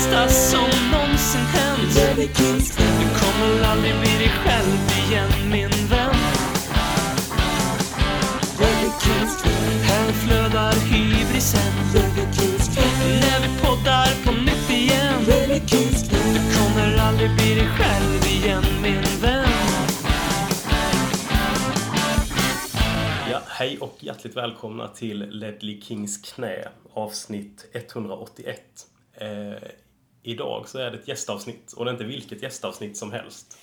bästa som någonsin hänt. Du kommer aldrig bli dig själv igen, min vän. Här flödar hybrisen. När vi poddar på nytt igen. Du kommer aldrig bli dig själv igen, min vän. Ja, hej och hjärtligt välkomna till Ledley Kings knä, avsnitt 181. Eh, idag så är det ett gästavsnitt, och det är inte vilket gästavsnitt som helst.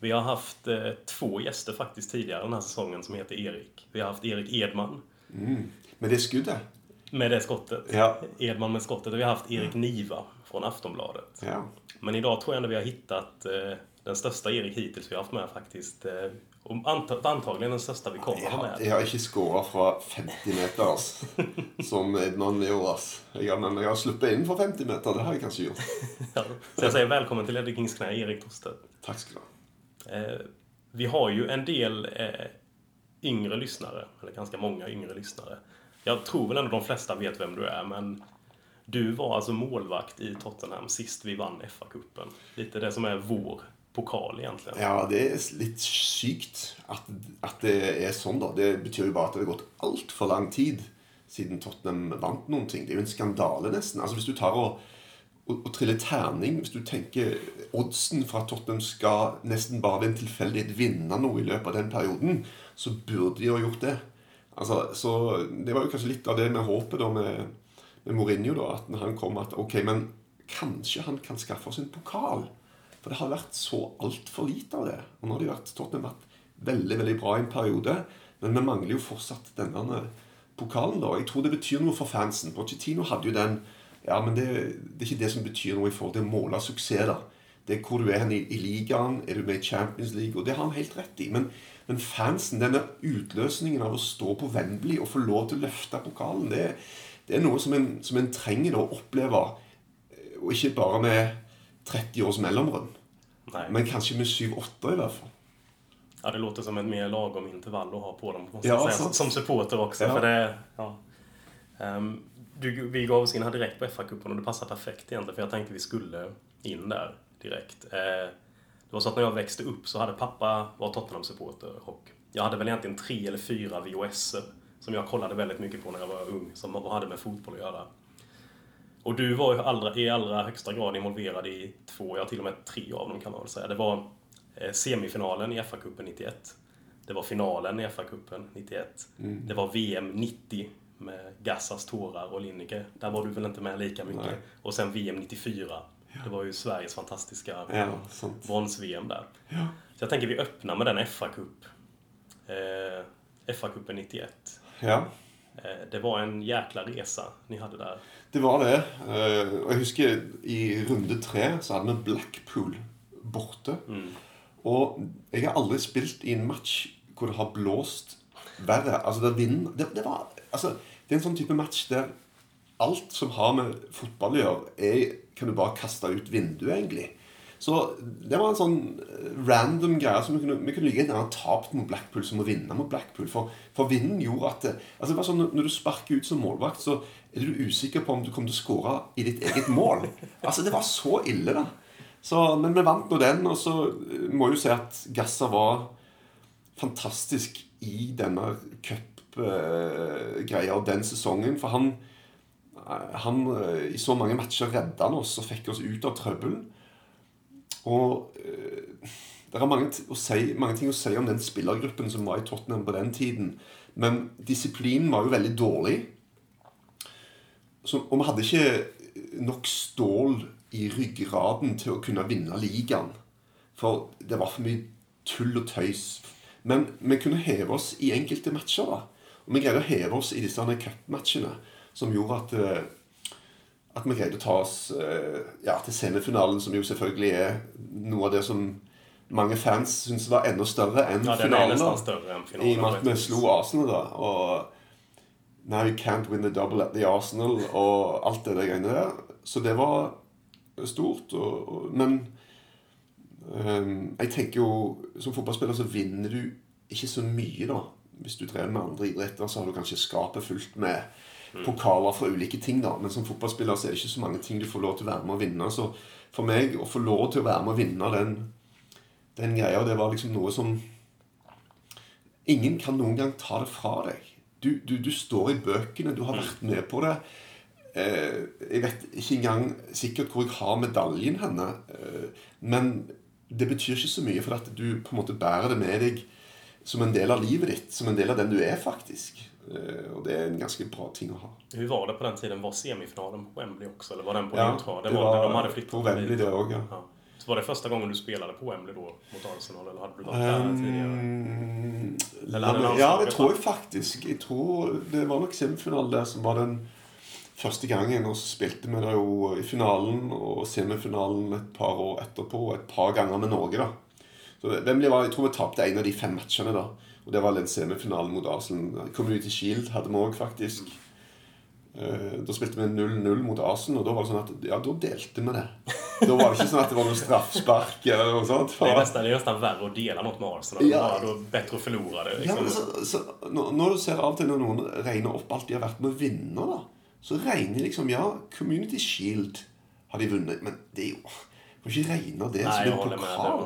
Vi har haft eh, två gäster faktiskt tidigare den här säsongen som heter Erik. Vi har haft Erik Edman Med det skuddet? med det skottet. Ja. Edman med skottet. Och vi har haft Erik Niva från Aftonbladet. Ja. Men idag tror jag ändå vi har hittat eh, den största Erik hittills vi har haft med faktiskt. Eh, och antagelig antagligen den største vi kommer Jeg med. jeg har ikke skåra fra 50 meter, altså, som Edman gjorde. Altså. Jeg, men jeg har sluppet inn fra 50 meter. Det har jeg kanskje gjort. Ja, så jeg sier velkommen til Ledley Kings knä, Erik Torstedt. Takk skal du ha. Eh, vi har jo en del eh, yngre lyssnare, eller ganske mange yngre lyssnare. Jeg tror vel ändå de fleste vet hvem du er, men du var altså målvakt i Tottenham sist vi vann FA-cupen. Lite det som er vår pokal egentlig. Ja, det er litt sykt at, at det er sånn, da. Det betyr jo bare at det har gått altfor lang tid siden Tottenham vant noen ting. Det er jo en skandale, nesten. Altså Hvis du tar og, og, og triller terning Hvis du tenker oddsen for at Tottenham skal nesten bare ved en tilfeldighet vinne noe i løpet av den perioden, så burde de ha gjort det. Altså, så Det var jo kanskje litt av det med håpet da med, med Mourinho, da, at når han kom at ok, men kanskje han kan skaffe oss en pokal. For det har vært så altfor lite av det. Og nå har de vært, Tottenham vært veldig veldig bra i en periode, men vi mangler jo fortsatt denne pokalen. da. Jeg tror det betyr noe for fansen. Pochettino hadde jo den Ja, men det, det er ikke det som betyr noe i forhold til å måle suksess. da. Det er hvor du er i, i ligaen. Er du med i Champions League? Og det har han helt rett i. Men, men fansen, denne utløsningen av å stå på Wembley og få lov til å løfte pokalen, det, det er noe som en, som en trenger da å oppleve. Og ikke bare med 30 års mellomrom. Men kanskje med 7-8 i hvert fall. Ja, det låter som et mer lagom intervall å ha på dem, Ja, säga. Som supporter också. Ja. För det, ja. Um, du, vi gav oss in här direkt på FA-cupen och det passet perfekt egentligen, för jag tänkte vi skulle in där direkt. Uh, det var så att när jag växte upp så hade pappa var Tottenham-supporter och jag hade väl egentligen tre eller fyra VHS som jag kollade väldigt mycket på när jag var ung, som hade med fotboll att göra. Och du var ju allra, i allra högsta grad involverad i två, ja till och med tre av dem kan man väl säga. Det var eh, semifinalen i FA-cupen 91. Det var finalen i FA-cupen 91. Det var VM 90 med Gassas tårar och Lineker. Där var du väl inte med lika mycket. Nej. Och sen VM 94. Det var ju Sveriges fantastiska Ja, brons-VM där. Så jag tänker vi öppnar med den FA-cup. Eh, FA-cupen 91. Ja, Eh, det var en jäkla resa ni hade där. Det var det. Eh, Og jeg husker i runde tre så hadde vi Blackpool borte. Og jeg har aldri spilt i en match hvor det har blåst verre. Altså, det, vind, det, det, var, altså, det er en sånn type match der alt som har med fotball å gjøre, er, kan du bare kaste ut vinduet, egentlig. Så det var en sånn eh, random greie. som Vi kunne, vi kunne like gjerne ha tapt mot Blackpool som å vinne mot Blackpool. For, for vinden gjorde at det, altså det var sånn, Når du sparker ut som målvakt, så er du usikker på om du kommer til å skåre i ditt eget mål. Altså Det var så ille, da. Så, men vi vant nå den, og så eh, må jeg jo si at Gassa var fantastisk i denne cupgreia og den sesongen. For han, han eh, i så mange matcher redda han oss og fikk oss ut av trøbbelen. Og eh, det er mange, si, mange ting å si om den spillergruppen som var i Tottenham på den tiden. Men disiplinen var jo veldig dårlig. Så, og vi hadde ikke nok stål i ryggraden til å kunne vinne ligaen. For det var for mye tull og tøys. Men vi kunne heve oss i enkelte matcher. da. Og vi greide å heve oss i disse cupmatchene, som gjorde at, eh, at vi greide å ta oss eh, ja, til semifinalen, som jo selvfølgelig er noe av det som mange fans syns var enda større enn Ja, finalen. større enn I finalen. og med at vi slo Arsenal, da. Og Now you can't win the double at the Arsenal og alt det der greiene der. Så det var stort. Og, og, men um, jeg tenker jo Som fotballspiller så vinner du ikke så mye, da. Hvis du trener med andre idretter, så har du kanskje skapet fullt med pokaler fra ulike ting, da. Men som fotballspiller så er det ikke så mange ting du får lov til å være med og vinne. Så for meg å få lov til å være med og vinne den, den greia, det var liksom noe som Ingen kan noen gang ta det fra deg. Du, du, du står i bøkene, du har vært med på det. Eh, jeg vet ikke engang sikkert hvor jeg har medaljen henne. Eh, men det betyr ikke så mye, for at du på en måte bærer det med deg som en del av livet ditt. Som en del av den du er, faktisk. Eh, og det er en ganske bra ting å ha. Hur var det på den tiden? Var semifinalen på Wembley også? Eller var den på Ja, neutral? det Det var, var de hadde på Wembley det òg, ja. Ja. Så var det første gangen du spelade på Wembley da, mot Arsenal? Eller hadde du vært der tidligere? Um, Eller hadde ja, det tror jeg faktisk. Jeg tror Det var nok semifinalen der som var den første gangen. Og så spilte vi det jo i finalen og semifinalen et par år etterpå. Og et par ganger med Norge, da. Så Wembley var, Jeg tror vi tapte en av de fem matchene, da. Og det var den semifinalen mot Arsenal. Community Shield hadde vi òg, faktisk. Eh, Da spilte vi 0-0 mot Arsenal, og da var det sånn at Ja, da delte vi det. Da var det ikke sånn at det var noe straffspark eller noe sånt. Det er nesten, det er nesten verre å dela mot Arsenal. Ja. Ja. er det bedre å forlore det. Ja, Liksom. men så, så, når, du ser av og til når noen regner opp alt de har vært med å vinne, da, så regner de liksom Ja, Community Shield har de vunnet, men det er jo kan ikke regne det Nei, som en pokal.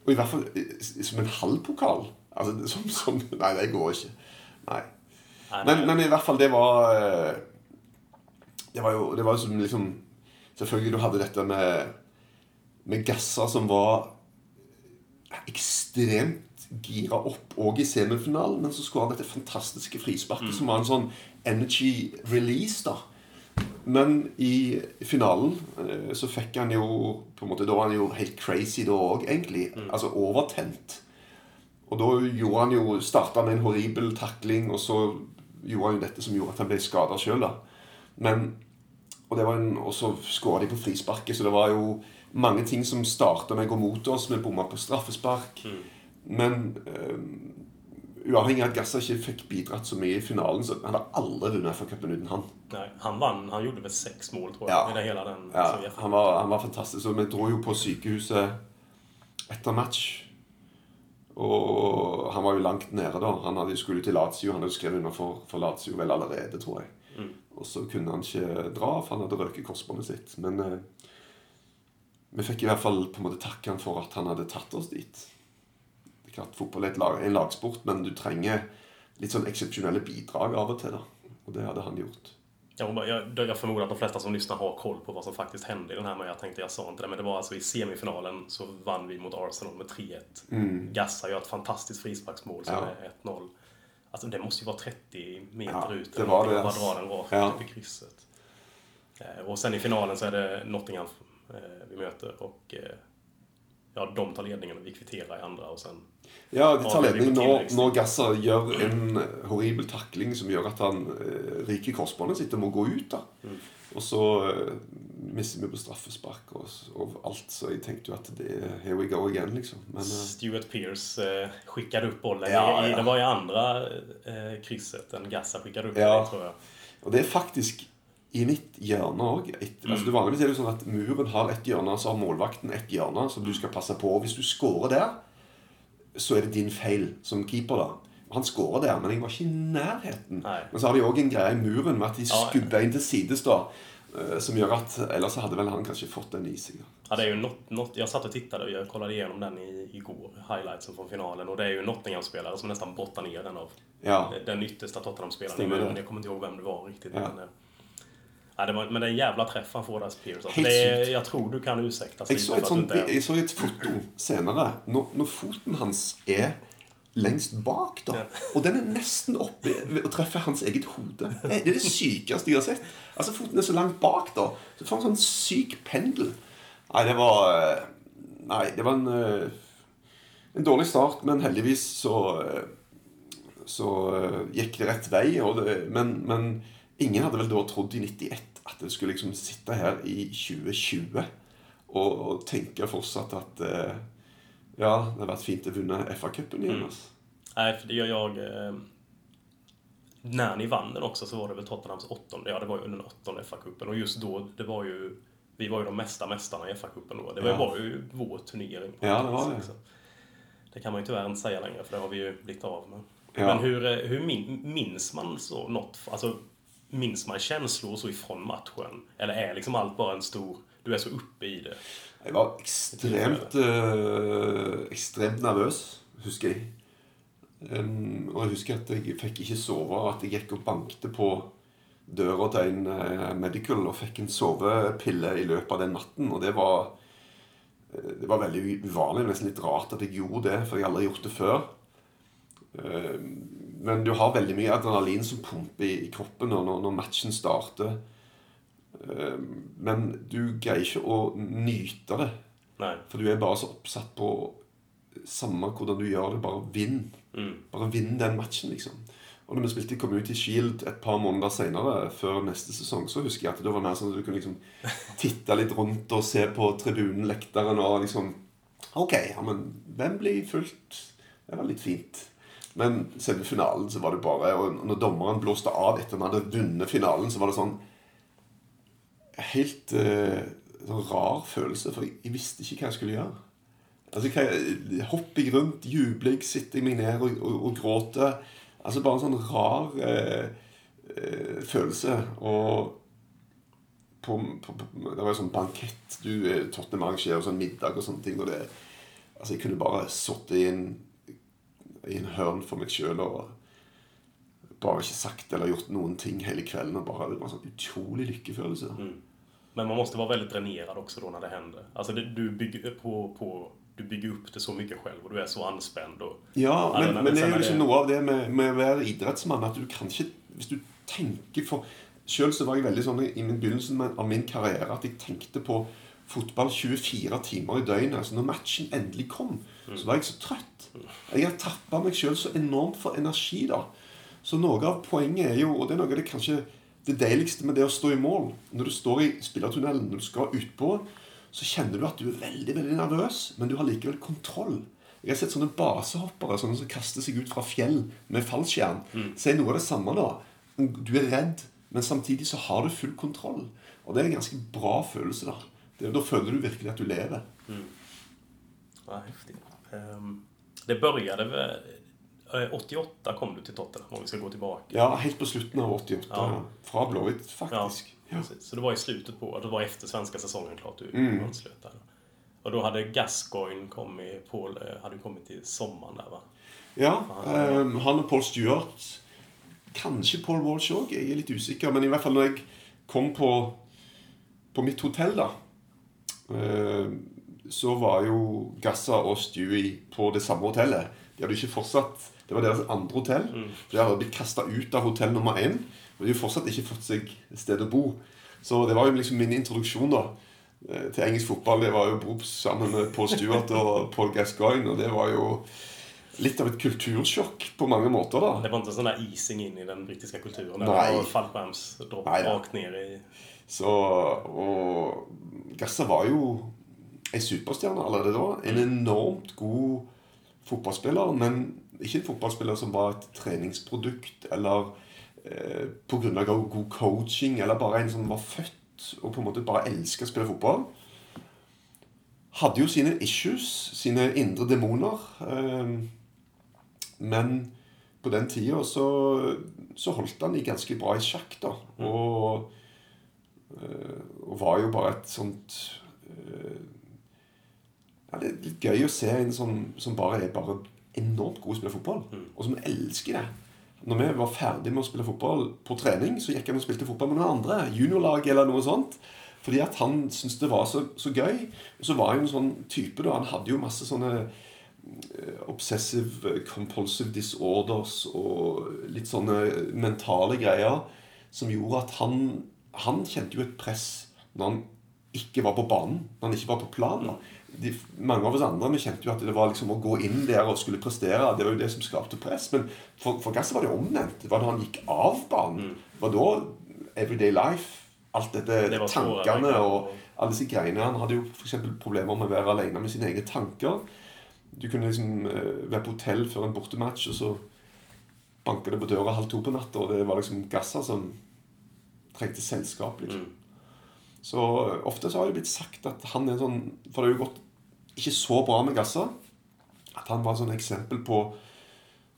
Og i hvert fall eh, som en halv pokal. Altså, som, som Nei, det går ikke. Nei. nej, Men, men i hvert fall, det var eh, Det var jo det var jo som liksom Selvfølgelig du hadde dette med Med gasser som var ekstremt gira opp òg i semifinalen, men så skulle han dette fantastiske frisparket, som var en sånn energy release, da. Men i finalen eh, så fikk han jo på en måte, Da var han jo helt crazy da òg, egentlig. Altså overtent. Og da gjorde han jo starta med en horribel takling, og så gjorde han jo dette som gjorde at han ble skada sjøl. Og en, og så skåra de på frisparket, så det var jo mange ting som starta med å gå mot oss. Vi bomma på straffespark. Men øh, uavhengig av at Gassa ikke fikk bidratt så mye i finalen, så hadde alle vunnet FA-cupen uten han. Nei, han vann. Han gjorde vel seks mål tror jeg. Ja. I det hele den. Ja, han, var, han var fantastisk. Og vi dro jo på sykehuset etter match. Og han var jo langt nede da. Han hadde skulle til Lazio. Han hadde skrevet under for, for Lazio vel allerede, tror jeg. Og så kunne han ikke dra, for han hadde røket korsbåndet sitt. Men eh, vi fikk i hvert fall på en måte takke han for at han hadde tatt oss dit. Det er klart Fotball er lag, en lagsport, men du trenger litt sånn eksepsjonelle bidrag av og til. da. Og det hadde han gjort. Jag, jag, jag förmodar att de flesta som lyssnar har koll på vad som faktiskt hände i den här. Men jag tänkte, jag sa inte det. Men det var alltså i semifinalen så vann vi mot Arsenal med 3-1. Gassa gör ett fantastiskt frisparksmål som Mm. Ja. är 1-0. Alltså det måste ju vara 30 meter Ja, ut. det var det, Bara dra den rakt Ja. upp i krysset. Eh, Och sen i finalen så är det Nottingham eh, vi möter. Och eh, ja, de tar ledningen og vi kvitterer i andre. og sen Ja, de tar det blir ledning på når, når Gasser gjør en horribel takling som gjør at han eh, ryker korsbåndet sitt og må gå ut. da. Mm. Og så eh, mister vi på straffespark og, og alt, så jeg tenkte jo at det Here we go again, liksom. Men eh, Stuart Pearce eh, skikket opp bollen. Ja, ja. Det var i andre eh, krysset enn Gassa skikket opp. Ja. Det, tror jeg. Og det er faktisk i mitt hjørne òg. Altså, det vanligvis er det sånn at muren har ett hjørne, så har målvakten ett hjørne som du skal passe på. Hvis du scorer der, så er det din feil som keeper, da. Han skårer der, men jeg var ikke i nærheten. Nei. Men så har de òg en greie i muren med at de skubber inn til sides, da. eh, Som gjør at Ellers hadde vel han kanskje fått den i seg. Ja, det er jo not, not, jeg satt og tittet og kollet kollade igenom den i, igår, highlightsen fra finalen. Og det er jo Nottingham-spillere som nesten brottar ned den av Ja. den ytterste Tottenham-spilleren. Jeg kommer ikke ihåg hvem det var riktig. Ja. Men, eh, det var, men det er en treff han får av Spears. Sykt. jag tror du kan ursäktas Jeg så et, sånt, jeg så et foto senere. Når, når foten hans er lengst bak, da. Ja. Og den er nesten oppe ved å treffe hans eget hode. Det er det sykeste jeg har sett. Altså Foten er så langt bak, da. Så får han sånn syk pendel. Nei, det var eh, Nei, det var en, eh, en dårlig start, men heldigvis så eh, Så gikk det rett vei. Det, men, men ingen hadde vel da trodd i 91 at jeg skulle liksom sitte her i 2020 og, og tenke fortsatt at eh, ja, det har vært fint å vinne FA-cupen igjen. Altså. Nej, för det gjør jag... Eh, när ni vann den också så var det väl Tottenhams åttonde, ja det var ju under den åttonde FA-cupen och just då, det var ju... Vi var ju de mesta mästarna i FA-cupen då. Det var, Ja. var ju vår turnering. på Ja, det var det. liksom. Det kan man ju tyvärr inte säga längre för det har vi ju blivit av med. Ja. Men hur, eh, hur min, minns man så något? Alltså, minns man känslor så ifrån matchen? Eller är liksom allt bara en stor... Du är så uppe i det? Jeg var ekstremt øh, ekstremt nervøs, husker jeg. Um, og jeg husker at jeg fikk ikke sove, at jeg gikk og bankte på døra til en uh, medical og fikk en sovepille i løpet av den natten. Og det var, eh, det var veldig uvanlig, nesten litt rart at jeg gjorde det, for jeg har aldri gjort det før. Eh, men du har veldig mye adrenalin som pumper i, i kroppen når, når matchen starter. Eh, Men du greier ikke å nyte det. Nei. For du er bare så oppsatt på samme hvordan du gjør det, bare vinn. Mm. Bare vinn den matchen, liksom. Og når vi spilte Community Shield et par måneder senere, før neste sesong, så husker jeg at det var mer sånn at du kunne liksom titte litt rundt og se på tribunen, lekteren, og liksom Ok, ja, men hvem blir fulgt? Det var litt fint. Men selve finalen så var det bare Og når dommeren blåste av etter at han hadde vunnet finalen, så var det sånn Helt eh, sånn rar følelse, for jeg, visste ikke hva jeg skulle gjøre. Altså, jeg- Hopper jeg rundt, jubler jeg, sitter jeg meg ned og, og, og gråter. Altså bare en sånn rar eh, eh, følelse. Og på, på, på, det var jo sånn bankett du eh, Tottenham arrangerer, sånn middag og sånne ting. Og det, altså jeg kunne bare sittet i en, i en hørn for meg sjøl og bare ikke sagt eller gjort noen ting hele kvelden. Og bare, det var en sånn utrolig lykkefølelse. Men man måste være veldig dränerad också då när det händer. Alltså det, du bygger på, på du bygger opp det så mye selv, og du er så anspänd. Ja, men, men men det er jo ikke liksom det- noe av det med, med å være idrettsmann at du kan ikke Hvis du tenker for Sjøl var jeg veldig sånn i min begynnelsen av min karriere at jeg tenkte på fotball 24 timer i døgnet. Altså når matchen endelig kom, så var jeg så trøtt. Jeg har tappa meg sjøl så enormt for energi, da. Så noe av poenget er jo, og det er noe av det kanskje det deiligste med det å stå i mål Når du står i spillertunnelen, når du skal utpå, så kjenner du at du er veldig veldig nervøs, men du har likevel kontroll. Jeg har sett sånne basehoppere sånne som kaster seg ut fra fjell med fallskjerm. Så er noe av det samme da. Du er redd, men samtidig så har du full kontroll. Og det er en ganske bra følelse. Da det, Da føler du virkelig at du lever. ja, häftigt. Ehm, det började väl... eh, 88 kom du til Tottenham om vi skal gå tilbake. Ja, helt på slutten av 88. Ja. Fra Blåhvitt, faktisk. Ja. Så det var i slutet på, det var etter svenska sesongen klart du Mm. anslöt där. Och då hade Gascoigne kommit, Paul eh, hade kommit till sommaren där va? Ja, ehm, han og Paul Stewart Kanskje Paul Walsh òg, jeg er litt usikker. Men i hvert fall når jeg kom på, på mitt hotell, da ehm, Så var jo Gassa og Stewie på det samme hotellet. De hadde ikke fortsatt Det var deres andre hotell. For De hadde blitt kasta ut av hotell nummer én. Og de hadde fortsatt ikke fått seg sted å bo. Så det var jo liksom min introduksjon da eh, til engelsk fotball. Det var jo å bo sammen med Paul Stewart og Paul Gascoigne. Og det var jo litt av et kultursjokk på mange måter, da. Det var ikke sånn der ising inn i den britiske kulturen. Nei. Nej, nej. rakt i... Så, og Gassa var jo ei superstjerne allerede da. En enormt god fotballspiller, men ikke en fotballspiller som var et treningsprodukt eller eh, av god coaching, eller bare en som var født og på en måte bare elska å spille fotball. Hadde jo sine issues, sine indre demoner. Eh, men på den tida så, så holdt han de ganske bra i sjakk, da. Og og var jo bare et sånt eh, ja, Det er litt gøy å se en som, som bare er bare enormt god til å spille fotball, og som elsker det. Når vi var ferdig med å spille fotball på trening, så gikk han og spilte fotball med noen andre. Juniorlag eller noe sånt. Fordi at han syntes det var så, så gøy. Og så var han en sånn type, da. Han hadde jo masse sånne eh, obsessive compulsive disorders og litt sånne mentale greier som gjorde at han Han kjente jo et press når han ikke var på banen, når han ikke var på plan. De, mange av oss andre vi kjente jo at det var liksom å gå inn der og skulle prestere. Det var jo det som skapte press. Men for, for Gasser var det omvendt. Det var da han gikk av banen. Det var da everyday life alt dette Det tankene og alle disse greiene. Han hadde jo f.eks. problemer med å være alene med sine egne tanker. Du kunne liksom eh, være på hotell før en bortematch, og så banket det på døra halv to på natta, og det var liksom Gasser som trengte selskap. liksom. Mm. Så ofte så har det blitt sagt at han er sånn For det har jo gått ikke så bra med Gassa. At han var et sånn eksempel på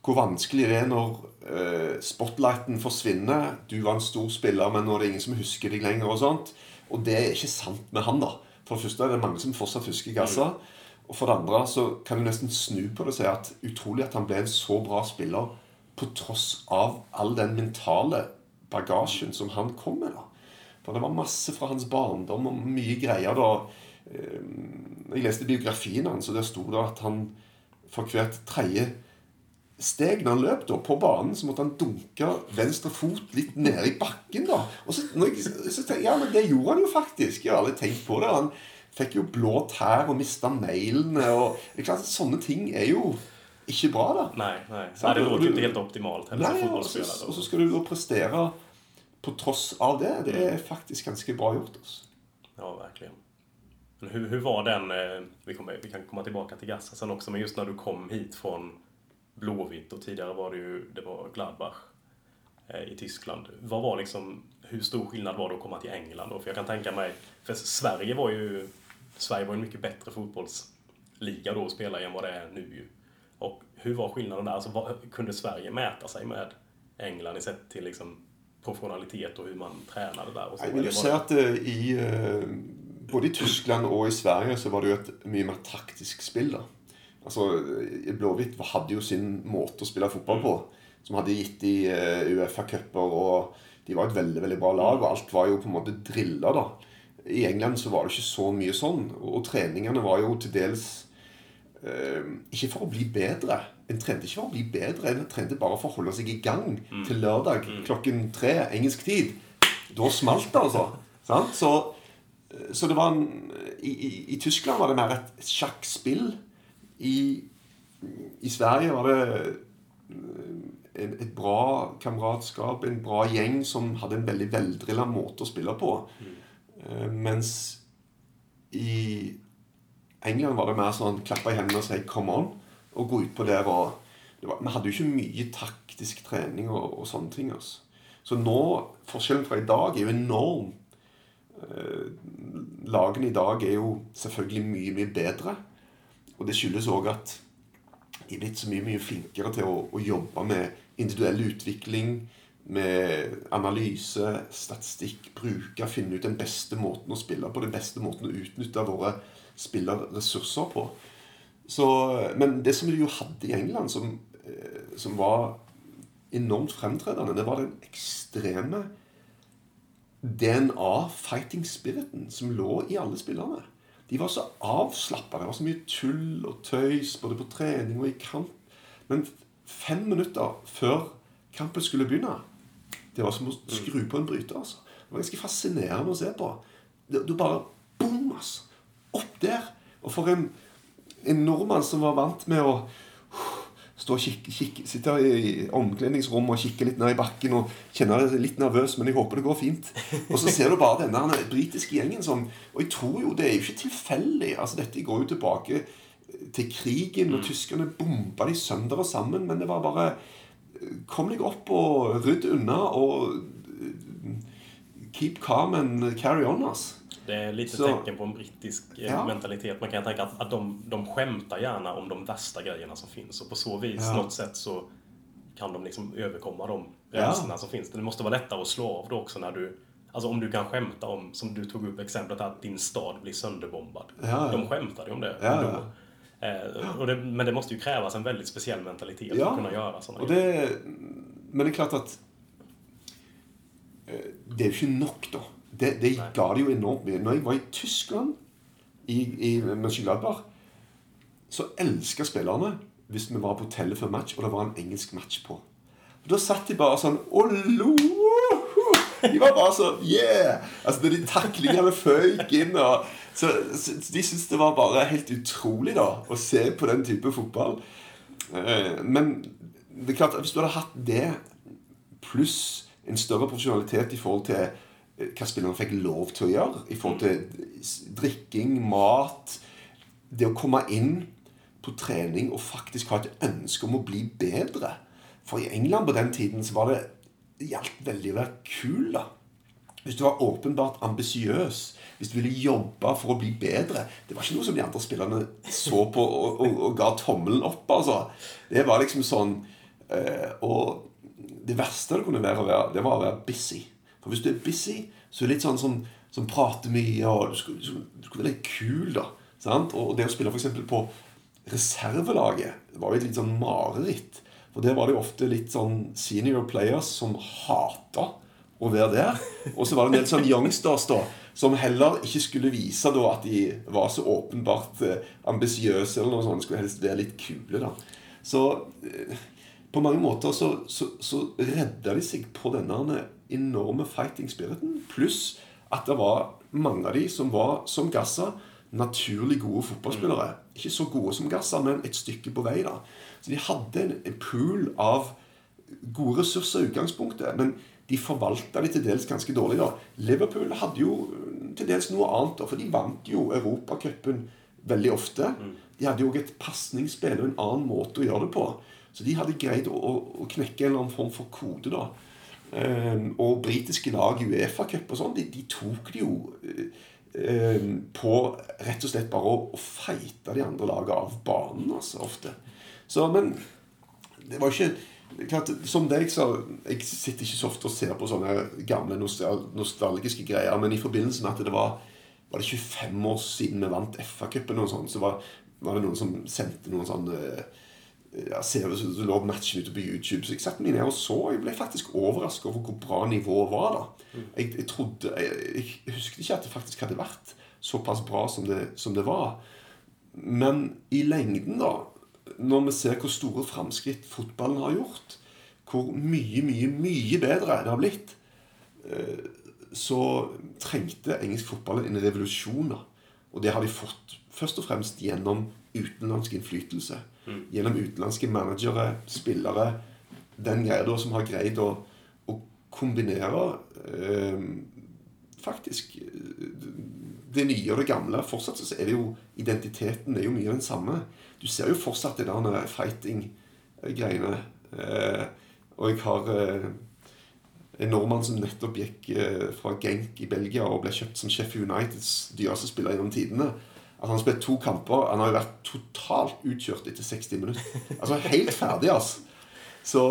hvor vanskelig det er når eh, spotlighten forsvinner. Du var en stor spiller, men nå er det ingen som husker deg lenger. Og sånt. Og det er ikke sant med han, da. For det første er det mange som fortsatt husker Gassa. Og for det andre så kan du nesten snu på det og si at utrolig at han ble en så bra spiller på tross av all den mentale bagasjen som han kom med. da. For det var masse fra hans barndom og mye greier da. Eh, Jeg leste biografien hans, og der sto det at han for hvert tredje steg når han løp da, på banen, så måtte han dunke venstre fot litt nede i bakken. da. Og så, når jeg, så tenkte ja, men det gjorde han jo faktisk. Jeg har aldri tenkt på det. Han fikk jo blå tær og mista neglene. og klart Sånne ting er jo ikke bra, da. Nei, nei. Nei det låter ikke helt optimalt heller Nei, og så, og så skal du da prestere på tross av det. Det er faktisk ganske bra gjort. Altså. Ja, verkligen. Men hur, var den, eh, vi, kommer, vi kan komma tillbaka till Gassa sen också, men just när du kom hit från Blåvitt och tidigare var det ju, det var Gladbach eh, i Tyskland. Vad var liksom, hur stor skillnad var det att komma till England då? För kan tänka mig, för Sverige var ju, Sverige var en mycket bättre fotbollsliga då att spela i än det är nu ju. Och var skillnaden där? Alltså, vad, kunde Sverige mäta sig med England i sett till liksom professionalitet och hur man tränade där? Och så? Jeg vil Eller jo var si at eh, i eh, både i Tyskland og i Sverige så var det jo et mye mer taktisk spill. da. Altså, eh, Blåhvitt hadde jo sin måte å spille fotball på, som hadde gitt de uh, Uefa-cuper, og de var et veldig veldig bra lag, og alt var jo på en måte drilla, da. I England så var det ikke så mye sånn, og, treningene var jo til dels eh, ikke for å bli bedre. En trente ikke for å bli bedre, en trente bare for å holde seg i gang til lørdag klokken tre engelsk tid. Da smalt det, altså. Sant? Så, så det var en i, i, I Tyskland var det mer et sjakkspill. I, I Sverige var det eh, en, et bra kameratskap, en bra gjeng som hadde en veldig veldrilla måte å spille på. Eh, mens i England var det mer sånn klappe i hendene og si 'come on', og gå utpå der og var, Vi hadde jo ikke mye taktisk trening og, og sånne ting. altså. Så nå, forskjellen fra i dag er jo enorm. Eh, lagene i dag er jo selvfølgelig mye, mye bedre. Og det skyldes òg at de er blitt så mye, mye flinkere til å, å jobbe med individuell utvikling, med analyse, statistikk, bruke, finne ut den beste måten å spille på, den beste måten å utnytte våre spillerressurser på. Så, men det som vi jo hadde i England, som, eh, som var enormt fremtredende, det var den ekstreme DNA-fighting-spiriten som lå i alle spillerne. De var så avslappa. Det var så mye tull og tøys både på trening og i kamp. Men fem minutter før kampen skulle begynne Det var som å skru på en bryter. altså. Det var ganske fascinerende å se på. Du bare Boom! altså. Opp der. Og for en, en nordmann som var vant med å Stå og kikke, kikke, sitte i omkledningsrommet og kikke litt ned i bakken og kjenne deg litt nervøs, men jeg håper det går fint. Og så ser du bare denne britiske gjengen som Og jeg tror jo det er jo ikke tilfeldig. altså Dette går jo tilbake til krigen, og tyskerne bomba de sønder og sammen, men det var bare Kom deg opp og rydd unna og keep calm and carry on, altså. Det är lite Så- tecken på en brittisk eh, Ja. mentalitet. Man kan tänka att, att de, de skämtar gärna om de värsta grejerna som finns. Och på så vis, Ja. något sätt så kan de liksom överkomma de Ja. som finns. Det måste vara lättare att slå av då också när du Alltså om du kan skämta om, som du tog upp exemplet att din stad blir sönderbombad. Ja. De skämtade ju om det Ja, då. Eh, och det, men det måste ju krävas en väldigt speciell mentalitet för att kunna göra sådana og det, Men det er klart at eh, Det er jo ikke nok, da. Det, det ga det jo enormt mye. Når jeg var i Tyskland, i, i Mönchengladbach, så elska spillerne hvis vi var på hotellet før match, og det var en engelsk match på. Og Da satt de bare sånn og lo. De var bare så Yeah! Altså de taklingene føyk inn og, så, så De syntes det var bare helt utrolig da å se på den type fotball. Eh, Men det er klart hvis du hadde hatt det pluss en større profesjonalitet i forhold til hva spillerne fikk lov til å gjøre i forhold til drikking, mat Det å komme inn på trening og faktisk ha et ønske om å bli bedre. For i England på den tiden så var det gjaldt veldig å være kul, da. Hvis du var åpenbart ambisiøs, hvis du ville jobbe for å bli bedre Det var ikke noe som de andre spillerne så på og, og, og ga tommelen opp, altså. Det var liksom sånn eh, Og det verste det kunne være, det var å være busy. For hvis du er busy, så er du litt sånn som, som prater mye, og du skulle, du skulle, være litt kul, da. Sant? Og det å spille f.eks. på reservelaget var jo et litt sånn mareritt. For der var det jo ofte litt sånn senior players som hata å være der. Og så var det en del sånn youngsters da som heller ikke skulle vise da at de var så åpenbart eh, ambisiøse eller noe sånt. De skulle helst være litt kule, da. Så eh, på mange måter så, så, så redda de seg på denne enorme fighting spiriten. Pluss at det var mange av de som var, som Gassa, naturlig gode fotballspillere. Ikke så gode som Gassa, men et stykke på vei. da. Så de hadde en, pool av gode ressurser i utgangspunktet, men de forvalta de til dels ganske dårlig. da. Liverpool hadde jo mm, til dels noe annet, da, for de vant jo Europacupen veldig ofte. De hadde jo et pasningsspill og en annen måte å gjøre det på. Så de hadde greid å, å, å knekke en eller annen form for kode. da. Eh, og britiske lag i Uefa-cup og sånn, de, de tok det jo eh, eh, på rett og slett bare å, å feite de andre lagene av banen, altså, ofte. Så, men det var ikke klart, Som deg, så Jeg sitter ikke så ofte og ser på sånne gamle nostal nostalgiske greier, men i forbindelse med at det var Var det 25 år siden vi vant FA-cupen, sånn, så var, var det noen som sendte noen sånne ja, serier som lå matchen ute på YouTube. Så jeg satte meg ned og så. Jeg ble faktisk overrasket over hvor bra nivået var. da Jeg, jeg trodde jeg, jeg husket ikke at det faktisk hadde vært såpass bra som det, som det var. Men i lengden, da, når vi ser hvor store framskritt fotballen har gjort, hvor mye, mye, mye bedre det har blitt, eh, så trengte engelsk fotball en revolusjon. da. Og det har de fått først og fremst gjennom utenlandsk innflytelse. Gjennom utenlandske managere, spillere. Den greia da som har greid å, å kombinere eh, faktisk det nye og det gamle. Fortsatt så er det jo identiteten er jo mye den samme. Du ser jo fortsatt det der fighting-greiene. Eh, og jeg har eh, en nordmann som nettopp gikk eh, fra Genk i Belgia og ble kjøpt som Sheffield Uniteds dyreste spiller gjennom tidene. At han har spilt to kamper. Han har jo vært totalt utkjørt etter 60 minutter. Altså helt ferdig, altså. Så,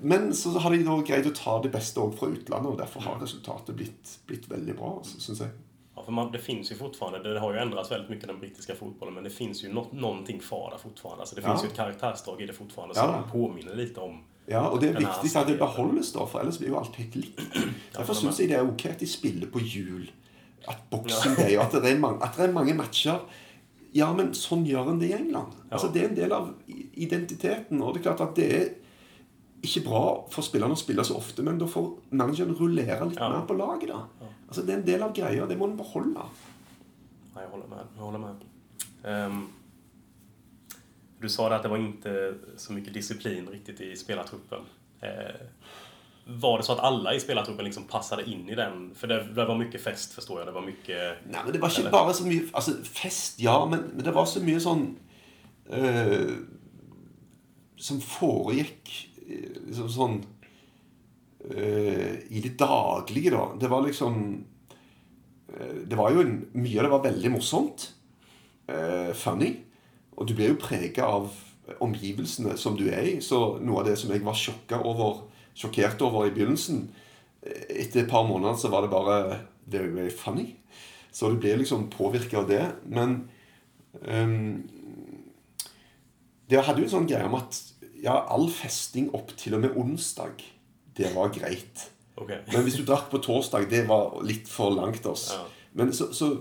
men så har de greid å ta det beste òg fra utlandet, og derfor har resultatet blitt, blitt veldig bra, synes syns jeg. Ja, för man, det finns ju fortfarande, det har ju ändrats väldigt mycket den brittiska fotbollen, men det finns ju nå någonting kvar där fortfarande. Alltså det finns Ja. ju ett karaktärsdrag i det fortfarande Ja. som påminner lite om Ja, og det er viktig at det beholdes, da, for ellers blir jo alt helt likt. Derfor for syns jeg det er ok at de spiller på jul. At boksing Day, og at det, mange, at det er mange matcher. Ja, men sånn gjør en det i England. Altså, Det er en del av identiteten. Og det er klart at det er ikke bra for spillerne å spille så ofte, men da får manageren rullere litt Ja. mer på laget. da. Altså, Det er en del av greia. Det må en beholde. Nei, jeg holder med. Jeg holder med. Um, du sa det at det var ikke så mye disiplin riktigt i spelartruppen. Eh, var det så att alla i spelartruppen liksom passade in i den? För det, det var mycket fest förstår jag. Det var mycket... Nei, men det var Eller- bare så mye Altså, fest, ja, men, men det var så mye sånn Uh, Som foregikk eh, liksom sånn uh, I det daglige, da. Det var liksom uh, Det var jo en, Mye av det var veldig morsomt. eh, funny. Og du blir jo prega av omgivelsene som du er i. Så noe av det som jeg var sjokka over, sjokkert over i begynnelsen Etter et par måneder så var det bare very, jo funny. Så du blir liksom påvirka av det. Men um, Det hadde jo en sånn greie om at ja, all festing opp til og med onsdag, det var greit. Okay. Men hvis du drakk på torsdag, det var litt for langt oss. Ja. Men så, så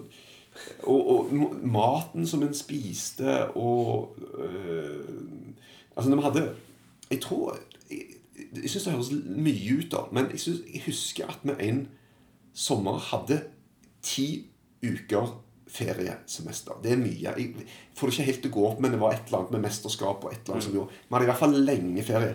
og, og maten som en spiste, og øh, Altså, når vi hadde Jeg tror Jeg, syns det høres mye ut, da, men jeg, synes, jeg husker at vi en sommer hadde ti uker feriesemester. Det er mye. Jeg får det ikke helt til å gå opp, men det var et eller annet med mesterskap og et eller annet som gjorde Vi hadde i hvert fall lenge ferie.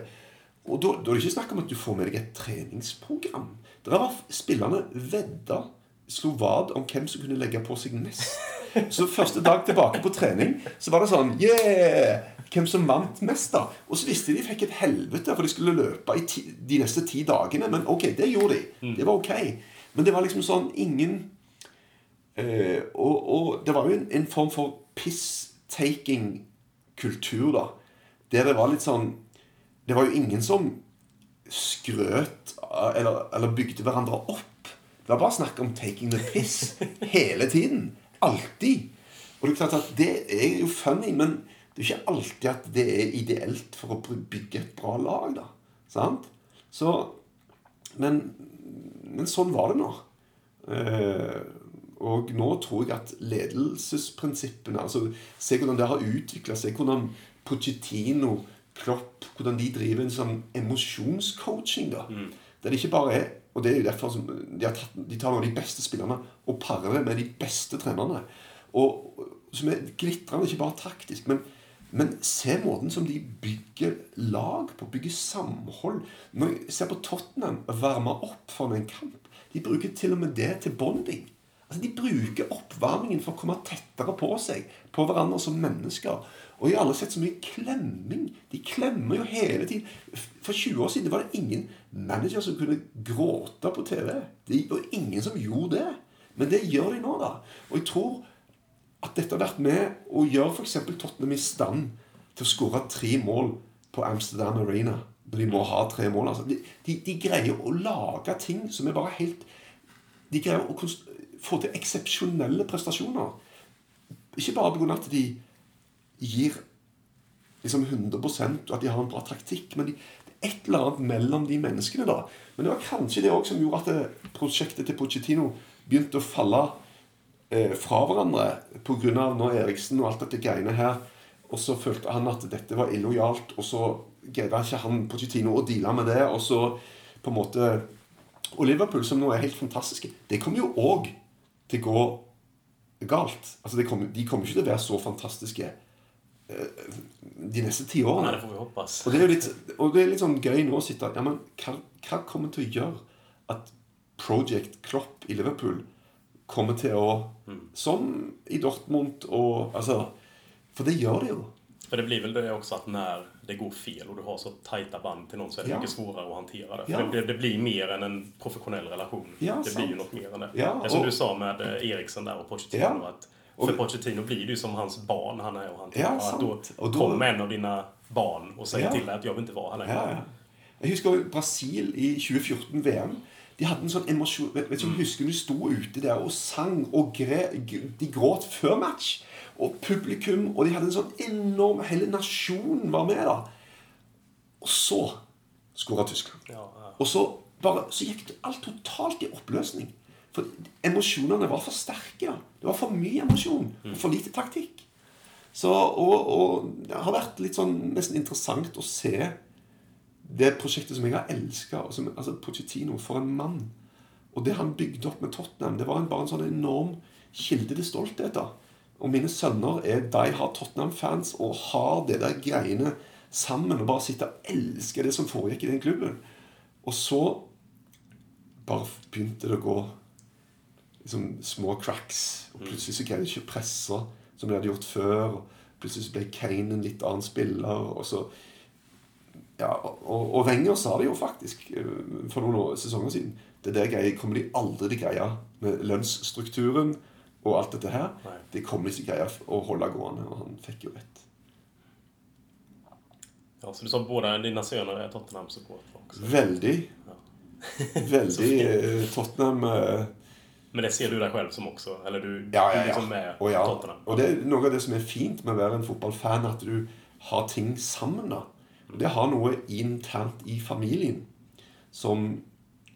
og da, da er det ikke snakk om at du får med deg et treningsprogram. Der var spillerne vedda slo vad om hvem som kunne legge på seg mest. Så første dag tilbake på trening så var det sånn Yeah! Hvem som vant mest, da. Og så visste de de fikk et helvete, for de skulle løpe i ti, de neste ti dagene. Men ok, det gjorde de. Det var ok. Men det var liksom sånn ingen eh, og, og det var jo en, en form for piss-taking-kultur, da. Der det var litt sånn Det var jo ingen som skrøt eller, eller bygde hverandre opp. Det var bare snakk om 'taking the piss' hele tiden. Alltid. Og det er klart at det er jo funny, men det er ikke alltid at det er ideelt for å bygge et bra lag. da. Sant? Så Men, men sånn var det nå. Eh, og nå tror jeg at ledelsesprinsippene altså Se hvordan det har utvikla seg. Hvordan Pochettino, Klopp Hvordan de driver en sånn emosjonscoaching. da Der det ikke bare er Og det er jo derfor de, tatt, de tar av de beste spillerne og parer det med de beste trenerne. Og, som er glitrende, ikke bare taktisk. men men se måten som de bygger lag på. Bygger samhold. Når jeg ser på Tottenham varme opp for en kamp De bruker til og med det til bonding. Altså De bruker oppvarmingen for å komme tettere på seg, på hverandre som mennesker. Og jeg har aldri sett så mye klemming. De klemmer jo hele tiden. For 20 år siden var det ingen manager som kunne gråte på TV. Det var ingen som gjorde det. Men det gjør de nå, da. Og jeg tror at dette har vært med å gjøre f.eks. Tottenham i stand til å skåre tre mål på Amsterdam Arena. De må ha tre mål. Altså. De, de, de greier å lage ting som er bare helt De greier å få til eksepsjonelle prestasjoner. Ikke bare pga. at de gir liksom 100 og at de har en bra taktikk, men de, et eller annet mellom de menneskene. da. Men det var kanskje det også som gjorde at det, prosjektet til Pochettino begynte å falle eh, fra hverandre pga. nå Eriksen og alt dette greiene her Og så følte han at dette var illojalt, og så greide ikke han Pochettino å deale med det. Og så på en måte Og Liverpool, som nå er helt fantastiske, det kommer jo òg til å gå galt. Altså, kommer, De kommer ikke til å være så fantastiske eh, de neste ti Nei, årene. det får vi hoppas. Og det er litt, og det er litt sånn gøy nå å sitte ja, men hva, hva kommer til å gjøre at Project Klopp i Liverpool kommer til å Som i Dortmund og Altså For det gjør det jo. For det blir vel det også at når det går fel og du har så tajta band til noen, så er det Ja. mycket svårare å håndtere det. För Ja. det, det blir mer enn en professionell relation. Ja, det blir sant. noe något mer enn det. Ja, det er som og, du sa med eh, Eriksen der og Pochettino. Ja. Och- för Pochettino blir ju som hans barn han är och han Ja, att då. Och då- kommer en av dina barn och säger Ja. till dig att jag vill inte vara här längre. Ja, ja. Jeg husker Brasil i 2014 VM. De hadde en sånn emosjon Vet vet ikke du husker de sto ute der og sang og gre, De gråt før match. Og publikum Og de hadde en sånn enorm Hele nasjonen var med, da. Og så skåra Tyskland. Ja, ja. Og så, bare, så gikk det alt totalt i oppløsning. For emosjonene var for sterke. Det var for mye emosjon og for lite taktikk. Så, og, og det har vært litt sånn nesten interessant å se det prosjektet som jeg har elska. Altså Pochettino, for en mann. Og det han bygde opp med Tottenham, det var en, bare en sånn enorm kilde til stolthet. da. Og mine sønner er de har Tottenham-fans og har det der greiene sammen. Og bare sitter og elsker det som foregikk i den klubben. Og så bare begynte det å gå liksom små cracks. Og plutselig så greide de ikke å presse som de hadde gjort før. og Plutselig så ble Kane en litt annen spiller. og så ja, og, og Wenger sa det jo faktisk eh, for noen år, sesonger siden. Det der greier, kommer de aldri til greie med lønnsstrukturen og alt dette her. Nei. Det kommer de ikke til greie å holde gående, og han fikk jo rett. Ja, så du sa både dine sønner er Tottenham-supportere? Veldig. Veldig. Veldig eh, Tottenham eh, Men det ser du deg selv som også Eller du, Ja, ja, ja, du liksom er Og, ja. Tottenham? og det er noe av det som er fint med å være en fotballfan, at du har ting sammen. da. Det har noe internt i familien som,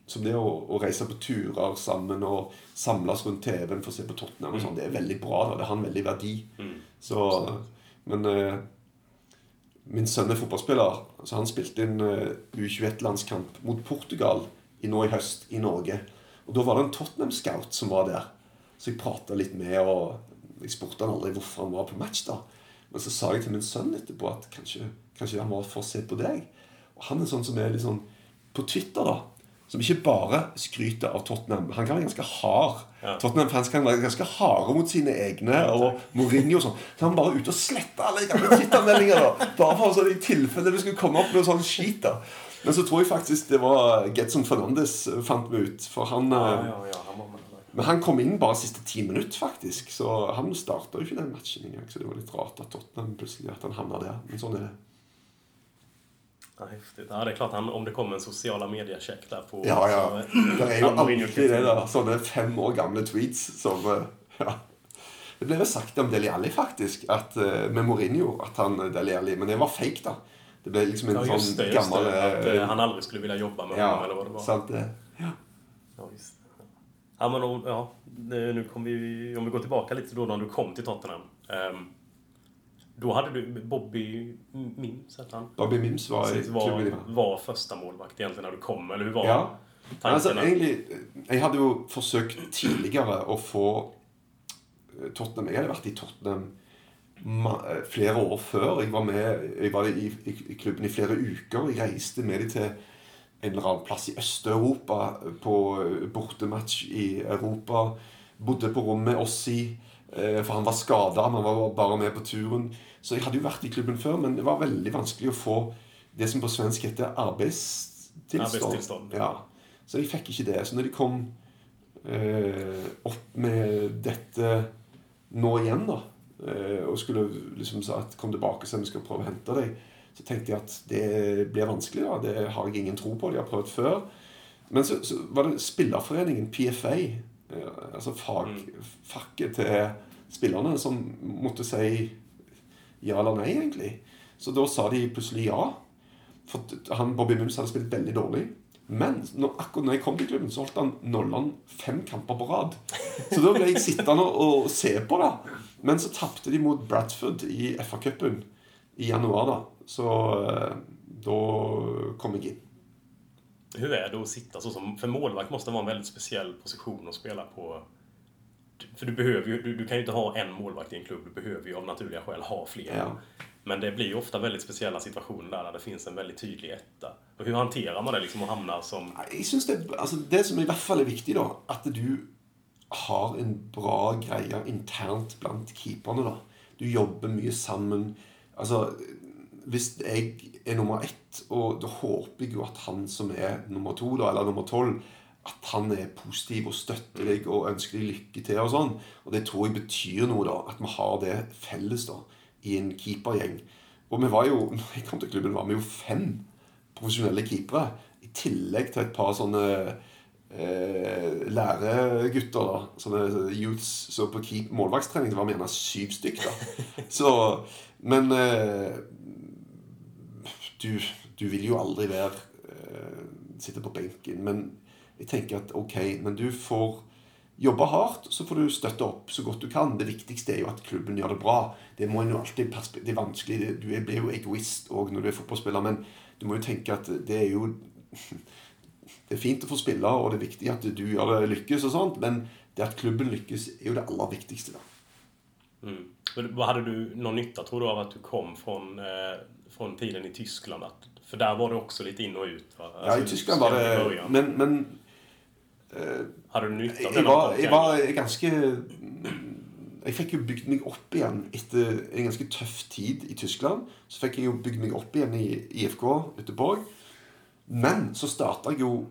som det å, å reise på turer sammen og samles rundt TV-en for å se på Tottenham. og sånn, Det er veldig bra. da, Det har en veldig verdi. Så, men eh, min sønn er fotballspiller, så han spilte en eh, U21-landskamp mot Portugal i, nå i høst i Norge. Og Da var det en Tottenham-scout som var der. Så jeg prata litt med og Jeg spurte han aldri hvorfor han var på match. da Men så sa jeg til min sønn etterpå at kanskje, kanskje han var for å se på deg. Og han er sånn som er litt sånn På Twitter, da. Som ikke bare skryter av Tottenham. Han kan være ganske hard. Ja. Tottenham-fans kan være ganske harde mot sine egne. Og Mourinho og sånn. Så han bare ute og sletter alle gamle Twitter-meldinger. da Bare for sånn i tilfelle det skulle komme opp noe sånn skit. da Men så tror jeg faktisk det var Getson Fernandes fant vi ut. For han Ja, eh, ja, ja, han. Men han kom inn bare siste ti minutter, faktisk. Så han starta jo ikke den matchen engang. Så det var litt rart at Tottenham plutselig at han havna der. Men sånn er det. Ja, det er klart, han, om det kommer en sosiale medier-sjekk der på... Ja, ja. så- Det er jo alltid det der. Sånne fem år gamle tweets som eh, Ja. Det ble vel sagt om Deli Alli, faktisk, at, eh, med Mourinho, at han Deli Alli Men det var fake, da. Det ble liksom en Ja, sånn det. gammel det. At eh, eh, han aldri skulle vilja jobba med honom, eller hva det var. sant det. Ja. Ja, just. Ja, men ja, nu kom vi, om vi går tilbake litt til da du kom til Tottenham. Um, da hadde du Bobby Mims, hette han? Bobby Mims var var, var førstemålvakt målvakt når när du kom, eller hur var Ja. tankarna? Altså, egentlig, jeg hadde jo forsøkt tidligere å få eh, Tottenham Jeg hadde vært i Tottenham eh, flere år før. Jeg var med jeg var i, i, i klubben i flere uker. Jeg reiste med dem til en eller annen plass i Øst-Europa på eh, bortematch i Europa. Bodde på rommet med Ossi, eh, for han var skada. Han var bare med på turen. Så jeg hadde jo vært i klubben før, men det var veldig vanskelig å få det som på svensk heter arbeidstilstand. Arbeidstilstand. Ja. Så jeg fikk ikke det. Så når de kom eh, opp med dette nå igjen, da, eh, og skulle liksom sa at kom tilbake så vi skal prøve å hente deg, så tenkte jeg at det blir vanskelig. da, Det har jeg ingen tro på. De har prøvd før. Men så, så var det spillerforeningen PFA, eh, altså fag, fakket til spillerne, som måtte si ja eller nei, egentlig. Så da sa de plutselig ja. For han, Bobby Mums hadde spilt veldig dårlig. Men når, akkurat når jeg kom til klubben, så holdt han nollan fem kamper på rad. Så da ble jeg sittende og se på, da. Men så tapte de mot Bradford i FA-cupen i januar, da. Så eh, da kom jeg inn. Hur är det att sitta så som... För målvakt måste vara en väldigt speciell position att spela på. För du behöver ju, du, du kan ju inte ha en målvakt i en klubb. Du behöver ju av naturliga skäl ha fler. Ja. Men det blir ju ofta väldigt speciella situationer där, där det finns en väldigt tydlig etta. Och hur hanterar man det liksom att hamna som... Jeg synes det, altså det som i hvert fall er viktig, da, at du har en bra greie internt blant keeperne. da. Du jobber mye sammen. Altså, Hvis jeg er nummer ett, og da håper jeg jo at han som er nummer to, da, eller nummer tolv, at han er positiv og støtter deg og ønsker deg lykke til. og sånn. Og det tror jeg betyr noe, da, at vi har det felles da, i en keepergjeng. Og vi var jo, når jeg kom til klubben, var vi jo fem profesjonelle keepere. I tillegg til et par sånne eh, læregutter, da. Sånne youths så på keep målvaktstrening. Det var gjerne syv stykk, da. Så, men eh, du, du vil jo aldri være eh, Sitte på benken. Men jeg tenker at ok, men du får jobbe hardt, så får du støtte opp så godt du kan. Det viktigste er jo at klubben gjør det bra. Det må jo alltid Det er vanskelig. Du blir jo egoist òg når du er fotballspiller, men du må jo tenke at det er jo Det er fint å få spille, og det er viktig at du gjør det lykkes, og sånt, men det at klubben lykkes, er jo det aller viktigste. da. Mm. Hva Hadde hade du någon nytte tror du, av at du kom fra, eh, från tiden i Tyskland? At, for der var det også litt inn og ut, va? Ja, I Tyskland var det Men, Men, eh, Hadde du nytte av jeg var, jeg var ganske Jeg fikk jo bygd meg opp igjen etter en ganske tøff tid i Tyskland. Så fikk jeg jo bygd meg opp igjen i IFK Göteborg. Men så starta jeg jo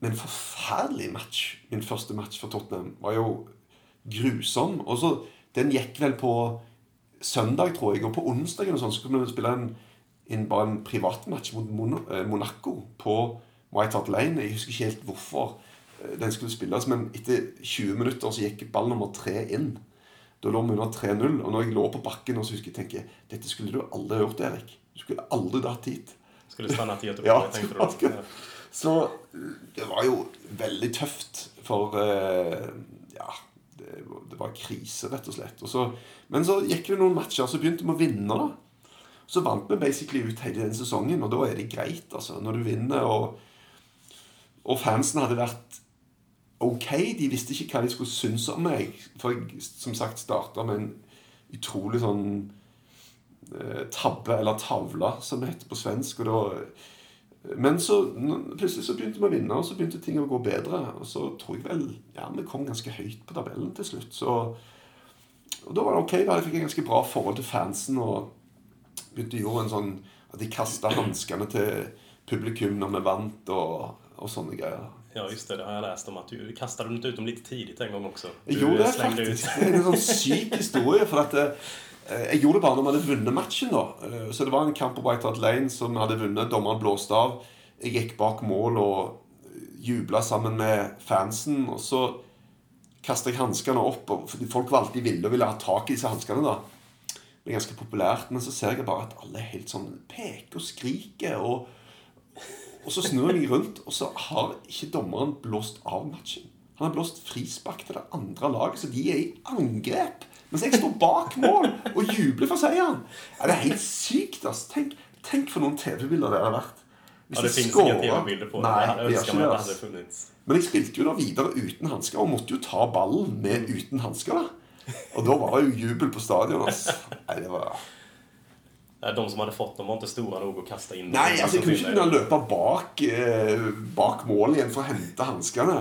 med en forferdelig match. Min første match for Tottenham var jo grusom. Og så, Den gikk vel på søndag, tror jeg, og på onsdag og sånn, så kunne vi spille en, en, bare en privatmatch mot eh, Monaco på White Hart Lane. Jeg husker ikke helt hvorfor eh, den skulle spilles, men etter 20 minutter så gikk ball nummer tre inn. Da lå vi under 3-0, og når jeg lå på bakken, og så husker jeg tenker, Dette skulle du aldri gjort, Erik. Du skulle aldri dratt hit. Skulle stanna till Göteborg, Ja, tenkte du? Så det var jo veldig tøft for eh, Ja, det, det var krise, rett og slett. Og så, men så gikk det noen matcher, så begynte vi å vinne. da. Så vant vi basically ut hele den sesongen, og da er det greit, altså. Når du vinner, og, og fansen hadde vært ok. De visste ikke hva de skulle synes om meg. For jeg som sagt starta med en utrolig sånn eh, tabbe, eller tavle, som det heter på svensk. Og da Men så plutselig så begynte vi å vinne, og så begynte ting å gå bedre. Og så tror jeg vel ja, vi kom ganske høyt på tabellen til slutt. Så, og da var det ok. da Jeg fikk et ganske bra forhold til fansen. Og begynte å gjøre en sånn at de kasta hanskene til publikum når vi vant, og, og sånne greier. Ja, just det. Det har jeg lest om at du kasta dem ut dem litt tidlig en gang også. Du jo, det er faktisk. Ut. Det en sånn syk historie. For at eh, Jeg gjorde det bare når vi hadde vunnet matchen. da Eh, Så det var en kamp på White Hart Lane som vi hadde vunnet. Dommeren blåste av. Jeg gikk bak mål og jubla sammen med fansen. Og så kasta jeg hanskene opp. Og folk var alltid ville og ville ha tak i disse hanskene. da Det er ganske populært. Men så ser jeg bare at alle er helt sånn peker og skriker. Og, og så snur jeg meg rundt, og så har ikke dommeren blåst av matchen. Han har blåst frispark til det andre laget, så de er i angrep. Mens jeg står bak mål og jubler for seieren. Ja, det er helt sykt. Altså. Tenk, tenk for noen TV-bilder det hadde vært. Hvis Ja, det finns scorer- tv-bilder på det. Nei, hade det det. det funnits. Men jeg spilte jo da videre uten hansker, og måtte jo ta ballen med uten hansker. Og da var det jo jubel på stadion. Altså. Nei, det var... Nej, De som hadde fått dem var ikke store nok å kaste inn. Nei, altså, jeg kunne ikke begynne å løpe bak, eh, bak mål igjen for å hente hanskene.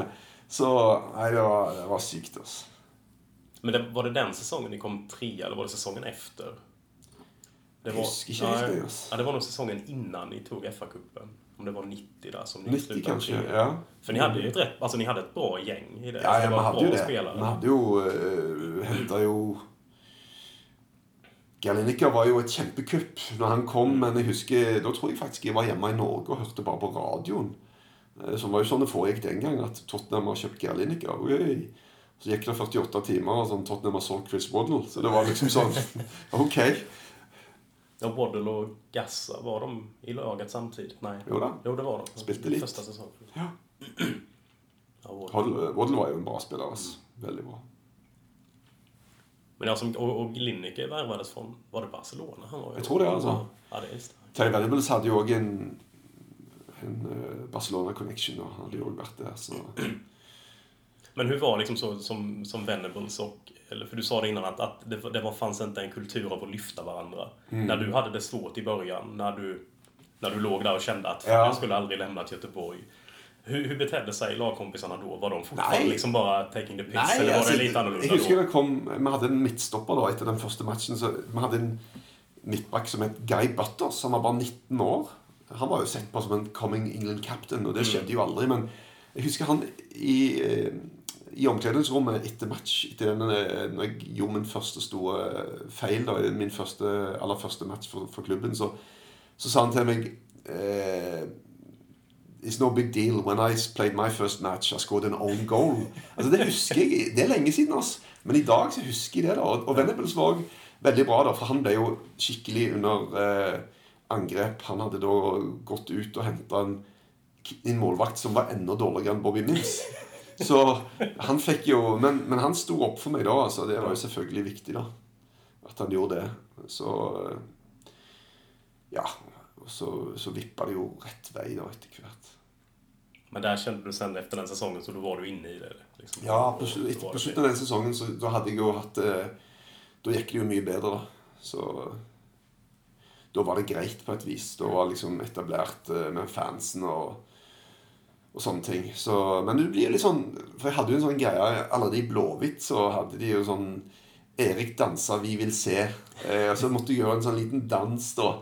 Så nei, det var, det var sykt. altså. Men det, var det den säsongen ni kom trea eller var det säsongen efter? Det var, helt ja, det var nog säsongen innan ni tog FA-cupen. Om det var 90 där som ni 90 slutade kanske, trea. ja. För ni hade ju ett rätt, alltså ni hade ett bra gäng i det. Ja, ja det vi var hadde jo det. spelare. Vi hadde jo uh, henta jo Galinica var jo et kjempekupp når han kom, men jeg husker, da tror jeg faktisk jeg var hjemme i Norge og hørte bare på radioen. Eh, Som var jo sånn det foregikk den gang, at Tottenham har kjøpt Galinica. Oi. Så gikk det 48 timer, og sånn Tottenham solgt Chris Waddle. Så det var liksom sånn Ok. Ja, Waddle og Gassa, var de i laget samtidig? Nei. Jo da. Jo, det var de. Spilte litt. Ja. Ja, Waddle. Waddle, var jo en bra spiller. Altså. Veldig bra. Men ja, som, og, og Linnike vervet fra var det Barcelona han var? jo, jeg tror det, altså. Ja, det er. Terry Venables hadde jo òg en, en eh, Barcelona connection, og han hadde jo òg vært der. Så Men hur var liksom så som, som Venables och, eller för du sa det innan att, att det, det var, fanns inte en kultur av att lyfta varandra. Mm. När du hade det svårt i början, när du, när du låg där och kände att Ja. jag skulle aldrig lämna Göteborg. Hur, hur betedde sig lagkompisarna då? Var de Nej. liksom bara taking the piss? Nei, eller var altså, det lite annorlunda jeg husker det kom Vi hadde en midtstopper da etter den første matchen. Så vi hadde en midtback som het Guy Butters. Han var bare 19 år. Han var jo sett på som en coming England captain, og det skjedde jo aldri. Men jeg husker han i, eh, i omkledningsrommet etter match etter den, eh, Når jeg gjorde min første store feil, da, min første, aller første match for, for klubben, så, så sa han til meg eh, It's no big deal. When I played my first match, I scored an own goal. Altså, Det husker jeg. Det er lenge siden, altså. Men i dag så husker jeg det. da. Og og Venables var veldig bra, da, for han ble jo skikkelig under eh, angrep. Han hadde da gått ut og henta en, en målvakt som var enda dårligere enn Bobby Mims. Så han fikk jo Men, men han sto opp for meg da. altså. Det var jo selvfølgelig viktig, da. At han gjorde det. Så Ja. Og så, så vippa det jo rett vei da etter hvert. Men der kjente du sen efter den sesongen så du var du inne i det? Liksom. Ja, på, etter, på slutten av den sesongen så da hadde jeg jo hatt eh, Da gikk det jo mye bedre, da. Så da var det greit på et vis. Da var liksom etablert eh, med fansen og, og sånne ting. Så, men det blir litt sånn For jeg hadde jo en sånn greie Allerede i Blåhvitt så hadde de jo sånn Erik dansa 'Vi vil se'. Eh, og så måtte jeg gjøre en sånn liten dans, da.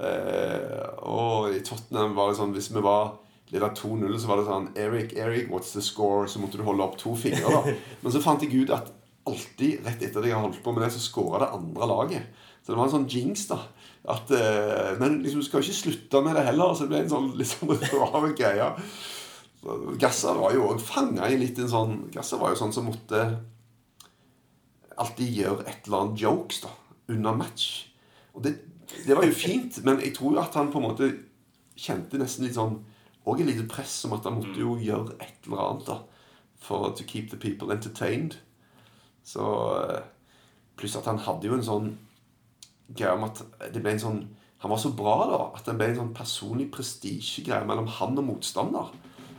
Eh, og i Tottenham var det sånn Hvis vi var leda 2-0, så var det sånn Erik, Erik, what's the score? Så måtte du holde opp to fingre. da Men så fant jeg ut at alltid rett etter at jeg har holdt på med det, så scora det andre laget. Så det var en sånn jinx, da. At, eh, men liksom, du skal jo ikke slutte med det heller. Så det ble en sånn litt sånn rar greie. Gassa var jo òg fanga i litt en sånn Gassa var jo sånn som måtte alltid gjøre et eller annet jokes da under match. Og det, det var jo fint, men jeg tror jo at han på en måte kjente nesten litt sånn Og et lite press om at han måtte jo gjøre et eller annet da for to keep the people entertained. Så eh, Pluss at han hadde jo en sånn greie om at det ble en sånn Han var så bra da at det ble en sånn personlig prestisjegreie mellom han og motstander.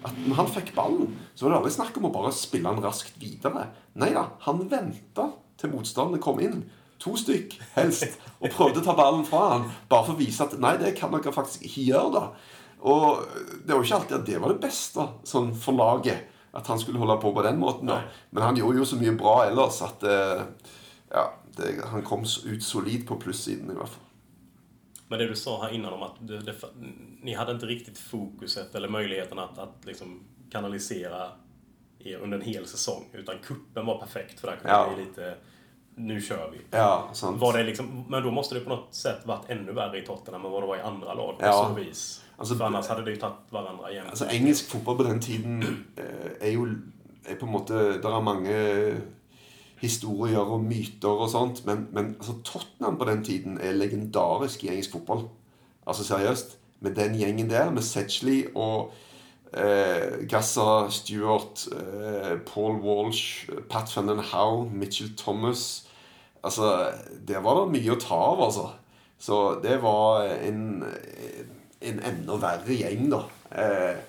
At når han fikk ballen, så var det aldri snakk om å bare spille han raskt videre. Nei da, han venta til motstanderne kom inn. To stykk, helst. Og prøvde å ta ballen fra han, bare for å vise at nei, det kan dere faktisk ikke gjøre. da Og det var jo ikke alltid at det var det beste sånn for laget. At han skulle holde på på den måten. da. Men han gjorde jo så mye bra ellers at eh, ja, det, han kom ut solid på plussiden i hvert fall. Men det du sa här innan om att det, det, ni hade inte riktigt fokuset eller möjligheten att, att liksom kanalisera er under en hel säsong. Utan kuppen var perfekt för där kunde Ja. bli lite, nu kör vi. Ja, sant. Var det liksom, men då måste det på något sätt varit ännu värre i Tottenham än vad det var i andra lag på Ja. så vis. Alltså, för annars hade det ju tagit varandra jämt. Altså, Engelsk fotball på den tiden eh, er jo er på en måte Det er mange historier og myter og sånt, men, men altså, Tottenham på den tiden er legendarisk i engelsk fotball. Altså seriøst. Med den gjengen der, med Sedgley og eh, Gassa Stewart, eh, Paul Walsh, Pat van Howe, Mitchell Thomas Altså, der var det mye å ta av, altså. Så det var en, en enda verre gjeng, da. Eh,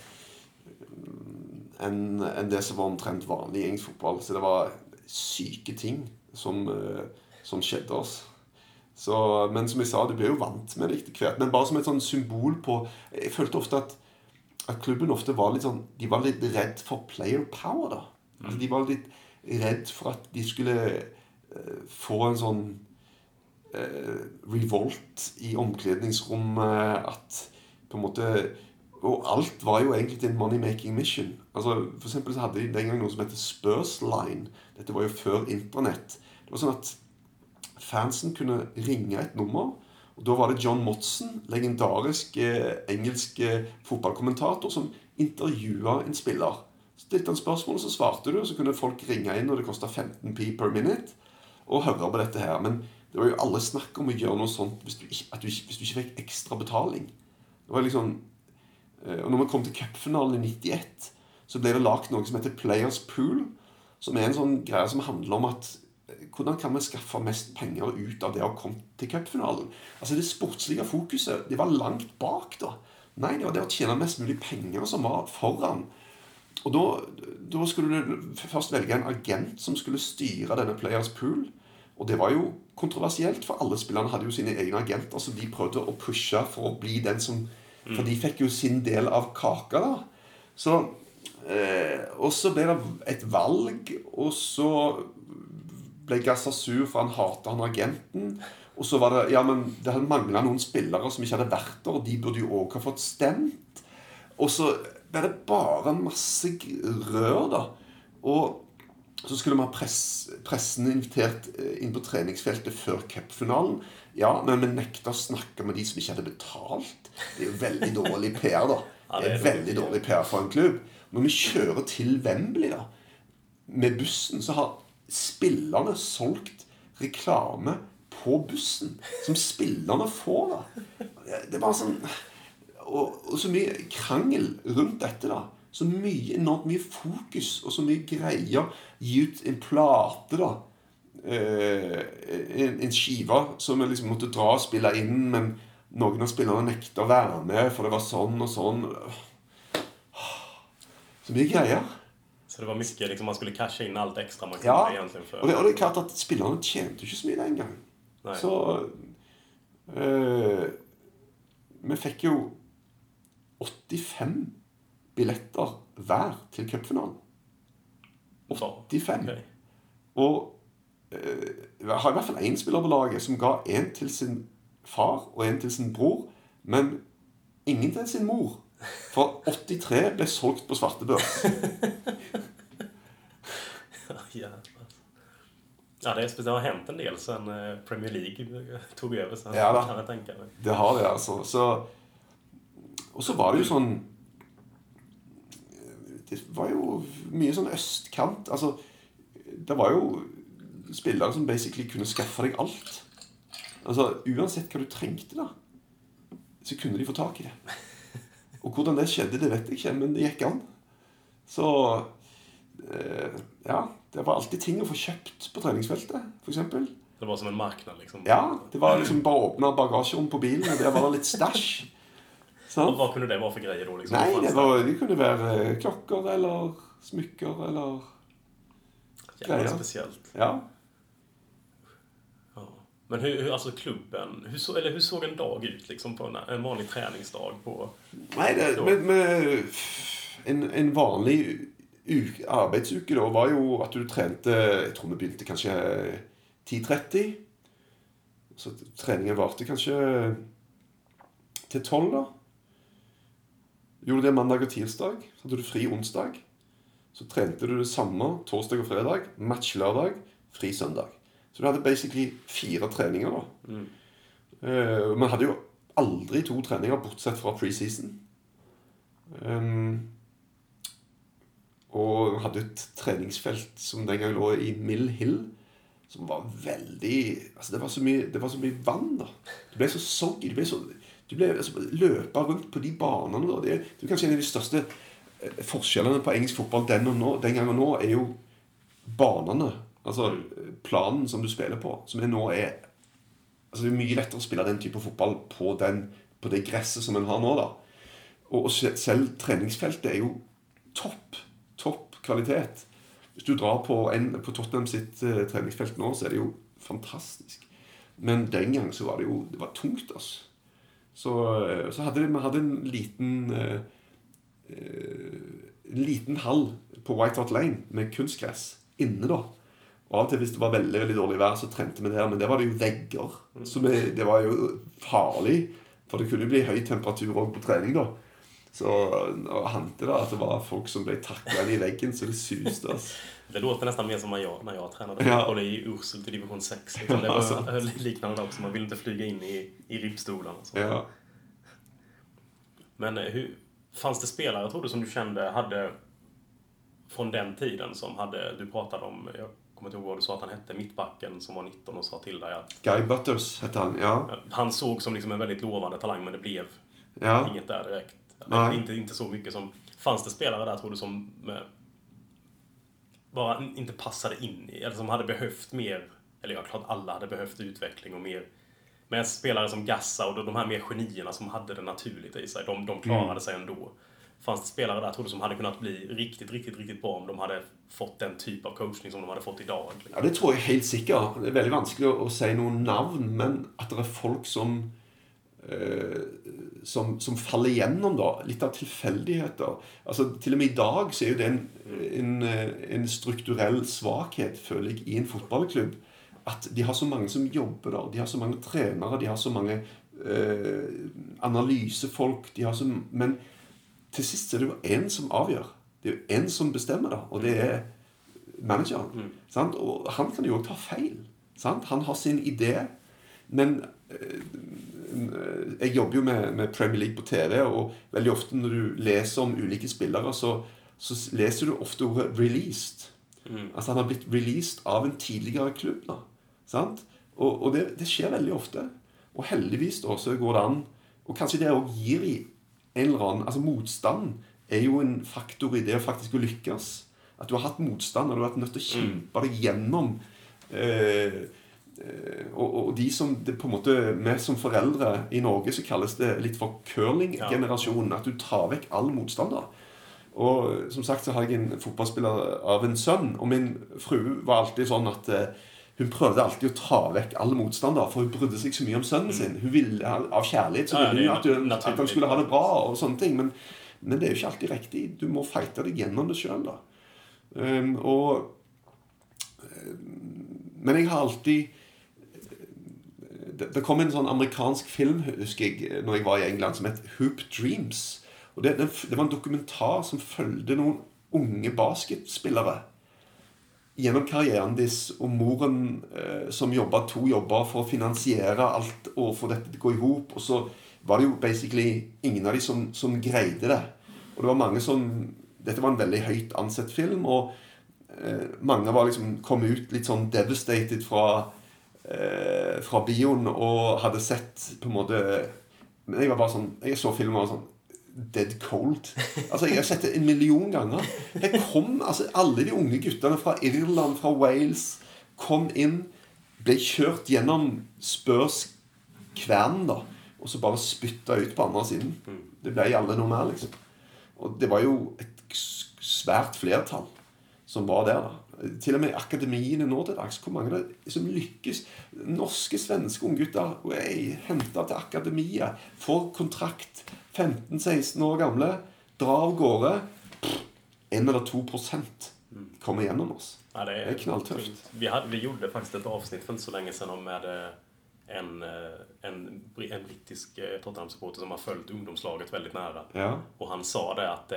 enn en det som var omtrent vanlig i engelsk fotball. Så det var syke ting som, eh, som skjedde oss. Så, men som jeg sa, du blir jo vant med det etter hvert. Men bare som et sånn symbol på Jeg følte ofte at, at klubben ofte var litt sånn De var litt redd for player power, da. Altså, de var litt redd for at de skulle uh, få en sånn uh, revolt i omkledningsrommet. At på en måte Og alt var jo egentlig en money-making mission. Altså, for eksempel så hadde de den gang noe som heter Spurs Line. Dette var jo før internett. Det var sånn at fansen kunne ringe et nummer. Og Da var det John Motson, legendarisk eh, engelsk eh, fotballkommentator, som intervjua en spiller. Stilte han spørsmål, så svarte du, og så kunne folk ringe inn, og det kosta 15p per minute, og høre på dette her. Men det var jo alle snakk om å gjøre noe sånt hvis du ikke, du, hvis du ikke fikk ekstra betaling. Det var liksom Og når vi kom til cupfinalen i 91, så ble det lagt noe som heter Players Pool. Som er en sånn greie som handler om at eh, hvordan kan vi skaffe mest penger ut av det å komme til cupfinalen? Altså Det sportslige fokuset det var langt bak. da. Nei, det var det å tjene mest mulig penger som var foran. Og da, da skulle du først velge en agent som skulle styre denne Players Pool. Og det var jo kontroversielt, for alle spillerne hadde jo sine egne agenter som de prøvde å pushe for å bli den som For de fikk jo sin del av kaka, da. Så eh, Og så ble det et valg, og så ble Gazza sur, for han hata han agenten. Og så var det Ja, men det hadde mangla noen spillere som ikke hadde vært der, og de burde jo òg ha fått stemt. Og så ble det bare masse rør, da. Og så skulle vi ha press, pressen invitert eh, inn på treningsfeltet før cupfinalen. Ja, men vi nekta å snakke med de som ikke hadde betalt. Det er jo veldig dårlig PR, da. Det er veldig dårlig PR for en klubb. Når vi kjører til Wembley da, med bussen, så har spillerne solgt reklame på bussen. Som spillerne får, da. Det er bare sånn og, og så mye krangel rundt dette, da. Så mye, enormt mye fokus og så mye greier. Gi ut en plate, da. Eh, en, en skive som vi liksom måtte dra og spille inn, men noen av spillerne nekta å være med, for det var sånn og sånn. Så mye greier. Så det var mye liksom, man skulle cashe inn alt ekstra man kunne? Ja, för. og det, og det er klart at spillerne tjente ikke så mye den gang. Nei. Så øh, Vi fikk jo 85 billetter hver til cupfinalen. 85. Okay. Og har i hvert fall én spiller på laget som ga én til sin far og én til sin bror, men ingen til sin mor. For 83 ble solgt på svartebørs. ja, Ja, det, er, det har hendt en del sen eh, Premier League tog over. Så Ja, da. kan jeg tenke meg. Det har det, altså. Så, og så var det jo sånn Det var jo mye sånn østkant. Altså, det var jo spillere som basically kunne skaffe deg alt. Altså, Uansett hva du trengte, da, så kunne de få tak i det. Og hvordan det skjedde, det vet jeg ikke, men det gikk an. Så eh, Ja, det var alltid ting å få kjøpt på treningsfeltet, f.eks. Det var som en marknad liksom. Ja, det var liksom bare å åpne bagasjerom på bilen, og der var det litt stæsj. Hva kunne det være for greier? da? Liksom? Nei, det, var, det kunne være eh, klokker eller smykker eller Jævlig greier. spesielt. Ja. Men hur, hur, alltså klubben, hur, så, eller hur såg en dag ut liksom på en, en vanlig träningsdag på... Nei, det, med, med en, en vanlig uke, arbeidsuke da var jo at du trente Jeg tror vi begynte kanskje 10.30. Så treningen varte kanskje til 12, da. Gjorde det mandag og tirsdag. Så hadde du fri onsdag. Så trente du det samme torsdag og fredag. Match lørdag. Fri søndag. Så du hadde basically fire treninger, da. Eh, Man hadde jo aldri to treninger bortsett fra preseason. Um, og hadde et treningsfelt som den gang lå i Mill Hill, som var veldig altså det, var så mye, det var så mye vann, da. Du ble så soggy. Du ble så du ble altså, løpa rundt på de banene. da. Det, det er kanskje en av de største eh, forskjellene på engelsk fotball den, og nå, den gang og nå, er jo banene. Altså planen som du spiller på, som er nå er Altså Det er mye lettere å spille den type fotball på, den, på det gresset som en har nå. da. Og, og selv treningsfeltet er jo topp. Topp kvalitet. Hvis du drar på, en, på Tottenham sitt uh, treningsfelt nå, så er det jo fantastisk. Men den gang så var det jo det var tungt, altså. Så, eh, så hadde vi hadde en liten uh, uh, En liten hall på White Hart Lane med kunstgress inne, da. Av og til hvis det var veldig veldig dårlig vær, så trente vi der. Men der var det jo vegger. Så vi, det var jo farlig. For det kunne jo bli høy temperatur òg på trening, da. Så hendte det at det var folk som ble takla inn i veggen så det suste. Altså. Det låter nesten mer som när jag, när jag tränade Ja. fotboll i Ursult i division 6. Liksom. Det var liknande också. Man ville ikke flyga inn i, i ribbstolarna. och. Ja. Men eh, hur, fanns det spelare, tror du, som du kjente hadde från den tiden som hadde, du pratet om, kommer inte ihåg du sa att han hette, mittbacken som var 19 och sa till dig att Guy Butters hette han. Ja. han såg som liksom en väldigt lovande talang men det blev ja. inget där direkt. Nej. Inte, inte så mycket som... Fanns det spelare där tror du som med, bara inte passade in i, eller som hade behövt mer, eller ja, klart alla hade behövt utveckling och mer men spelare som Gassa och de här mer genierna som hade det naturligt i sig, de, de klarade Mm. sig ändå. Fanns det spelare där tror du som hade kunnat bli riktigt, riktigt, riktigt bra om de hade fått den typ av coachning som de hade fått idag? dag? Ja, Det tror jeg helt sikkert. Det er veldig vanskelig å, å si noen navn, men at det er folk som eh, som, som faller igjennom, da. Litt av tilfeldigheter. Altså, Til og med i dag så er det en, en, eh, en strukturell svakhet, føler jeg, i en fotballklubb. At de har så mange som jobber der. De har så mange trenere, de har så mange eh, analysefolk. De har så, men til sist er det jo én som avgjør. Det er jo én som bestemmer da, og det er manageren. Sant? Og han kan jo òg ta feil. Sant? Han har sin idé. Men eh, jeg jobber jo med, med Premier League på TV, og veldig ofte når du leser om ulike spillere, så, så leser du ofte ordet 'released'. Altså han har blitt released av en tidligere klubb. da, sant? Og, og det, det skjer veldig ofte. Og heldigvis da, så går det an Og kanskje det òg gir i en eller annen Altså motstand er jo en faktor i det å faktisk lykkes. At du har hatt motstand, og du har vært nødt til å kjempe deg gjennom eh, eh, og, og de som det på en måte Vi som foreldre i Norge så kalles det litt for curling-generasjonen. At du tar vekk all motstand. Og som sagt så har jeg en fotballspiller av en sønn, og min frue var alltid sånn at eh, hun prøvde alltid å ta vekk alle motstandere, for hun brydde seg så mye om sønnen sin. Hun ville, Av kjærlighet så ville hun at, hun, at han skulle ha det bra. og sånne ting, Men, men det er jo ikke alltid riktig. Du må fighte deg gjennom det sjøl. Um, og Men jeg har alltid det, det kom en sånn amerikansk film husker jeg, når jeg var i England, som het Hoop Dreams. Og det, det, det var en dokumentar som fulgte noen unge basketspillere gjennom karrieren deres, og moren eh, som jobba to jobber for å finansiere alt og få dette til å gå i hop. Og så var det jo basically ingen av de som, som greide det. Og det var mange som Dette var en veldig høyt ansett film, og eh, mange var liksom kom ut litt sånn devastated fra eh, fra bioen og hadde sett på en måte Men jeg var bare sånn Jeg så filmen og var sånn Dead cold. Altså, Jeg har sett det en million ganger. Her kom altså alle de unge guttene fra Irland, fra Wales, kom inn, ble kjørt gjennom Spurs kvern, da, og så bare spytta ut på andre siden. Det ble alle noe mer, liksom. Og det var jo et svært flertall som var der, da. Til og med akademiene nå til dags. Hvor mange det som lykkes? Norske, svenske unggutter henta til akademiet. Får kontrakt. 15-16 år gamle. Drar av gårde. Én eller to prosent kommer gjennom oss. Ja, Det er knalltøft. Vi, hadde, vi gjorde faktisk et avsnitt for så lenge siden om med en, eh, en, en brittisk eh, Tottenham-supporter som har fulgt ungdomslaget veldig nære. Ja. Og han sa det at,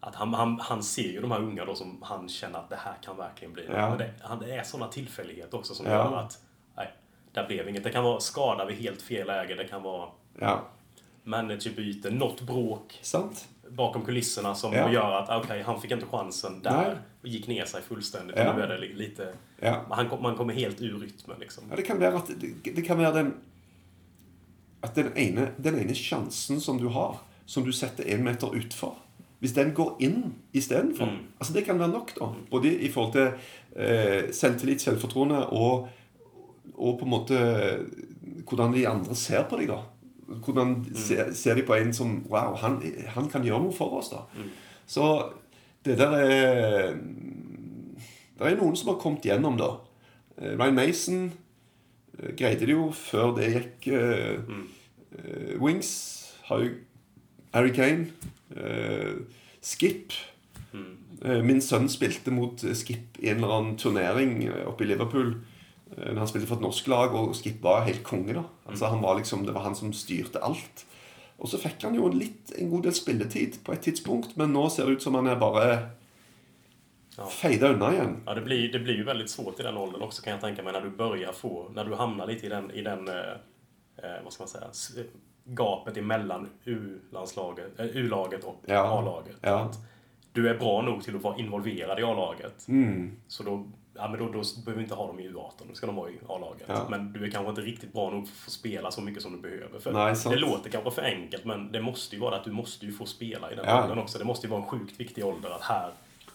att han, han, han ser jo de her unga då som han kjenner at det her kan virkelig bli. Ja. Men det, det er sånne tilfeldigheter også som Ja. at nej, det blev inget. Det kan være skada ved helt fel läge. Det kan være Ja, managerbyte, något bråk sant? bakom kulisserna som Ja. gör att okej, han fick inte chansen där Nej. och gick ner sig fullständigt. Ja. Nu är det lite... Ja. Han, man kommer helt ur rytmen liksom. Ja, det kan være at det, det kan være den At den ene, den ene sjansen som du har, som du setter en meter utfor Hvis den går inn istedenfor Mm. altså Det kan være nok, da. Både i forhold til eh, selvtillit, selvfortroende og, og på en måte hvordan de andre ser på deg, da. Hvordan Mm. ser, ser de på en som Wow, han, han kan gjøre noe for oss, da. Mm. Så det der er Det er noen som har kommet gjennom, da. Eh, Ryan Mason eh, greide det jo før det gikk Mm. eh, Wings har jo Harry Kane. Skip. Eh, min sønn spilte mot Skip i en eller annen turnering oppe i Liverpool. Eh, når han spilte for et norsk lag, og Skip var helt konge. da Altså han var liksom, Det var han som styrte alt. Og så fikk han jo litt, en god del spilletid på et tidspunkt, men nå ser det ut som han er bare Ja. feida unna igjen. Ja, det blir, det blir jo veldig svårt i den åldern også, kan jeg tenke meg, når du börjar få, Når du havner litt i den, i den eh, Hva skal man si gapet emellan U-landslaget, eh, U-laget og Ja. A-laget. Ja. Du er bra nok til å være involvert i A-laget. Mm. Så då, ja, men då, då behöver vi inte ha dem i U18, då ska de vara i A-laget. Ja. Men du är kanske inte riktigt bra nog för att få spela så mycket som du behöver. För Nej, det låter kanske för enkelt, men det måste ju vara att du måste ju få spela i den Ja. åldern också. Det måste ju vara en sjukt viktig ålder att här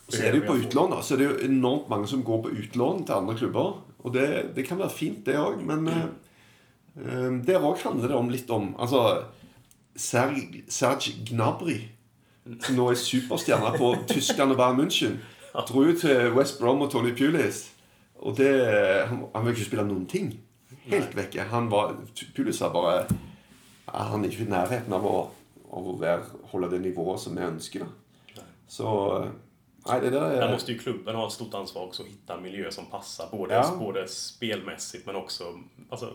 Så er det jo på utlån, da. Så er det jo enormt mange som går på utlån til andre klubber. Og det, det kan være fint, det òg. Men eh, eh, der òg handler det om litt om Altså Serge, Serge Gnabry, som nå er superstjerne på Tyskland og Bayern München, dro jo til West Brom og Tony Pulis. Og det Han, han ville ikke spille noen ting. Helt vekke. Han var Pulis sa bare Han er ikke i nærheten av å, av å være, holde det nivået som vi ønsker. da Så Nei, det Där er måste ju klubben ha ett stort ansvar också att hitta en miljö som passar. Både, Ja. både spelmässigt men också alltså,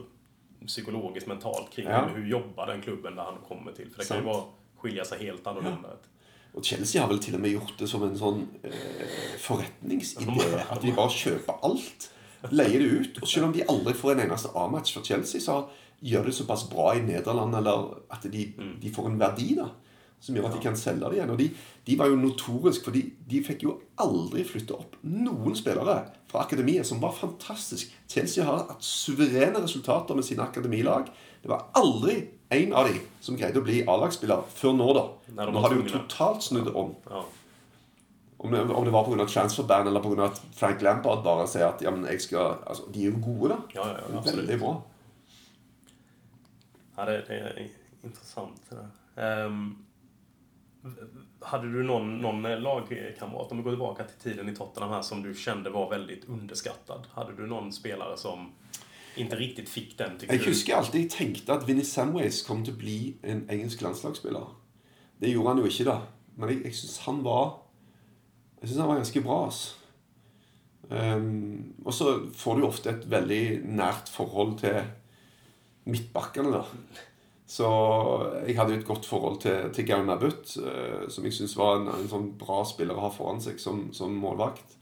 psykologiskt, mentalt kring Ja. hur, jobbar den klubben där han kommer till. För det kan ju bare vara, skilja sig helt annorlunda. Og Chelsea har vel til og med gjort det som en sånn eh, forretningsidé. At de bare kjøper alt. Leier det ut. Og selv om de aldri får en eneste A-match for Chelsea, så gjør det såpass bra i Nederland eller at de, de får en verdi da som gjør at de kan selge det igjen. Og de, de var jo notorisk, for de, de fikk jo aldri flytte opp noen spillere fra akademiet, som var fantastisk. Chelsea har hatt suverene resultater med sine akademilag. Det var aldri en av de som greide å bli A-lagsspiller før nå, da. Nei, Nå har de jo totalt snudd om. Ja. Om det, om det var pga. transferban eller pga. at Frank Lampard bare sier at ja, men jeg skal, altså, de er jo gode, da. Ja, ja, ja, absolut. Veldig bra. Ja, det, det är intressant. Det. Ehm, hade du noen, noen lagkamrat, om vi går tilbake til tiden i Tottenham her, som du kjente var veldig underskattad? Hadde du noen spelare som inte riktigt fick den, Jeg husker alltid jeg tenkte at Vinnie Samways kom til å bli en engelsk landslagsspiller. Det gjorde han jo ikke, da. Men jeg, jeg syns han var Jeg synes han var ganske bra. Ehm, og så får du ofte et veldig nært forhold til midtbakkene, da. Så jeg hadde jo et godt forhold til, til Gaunabut, Mabbut, eh, som jeg syns var en, en sånn bra spiller å ha foran seg som, som målvakt.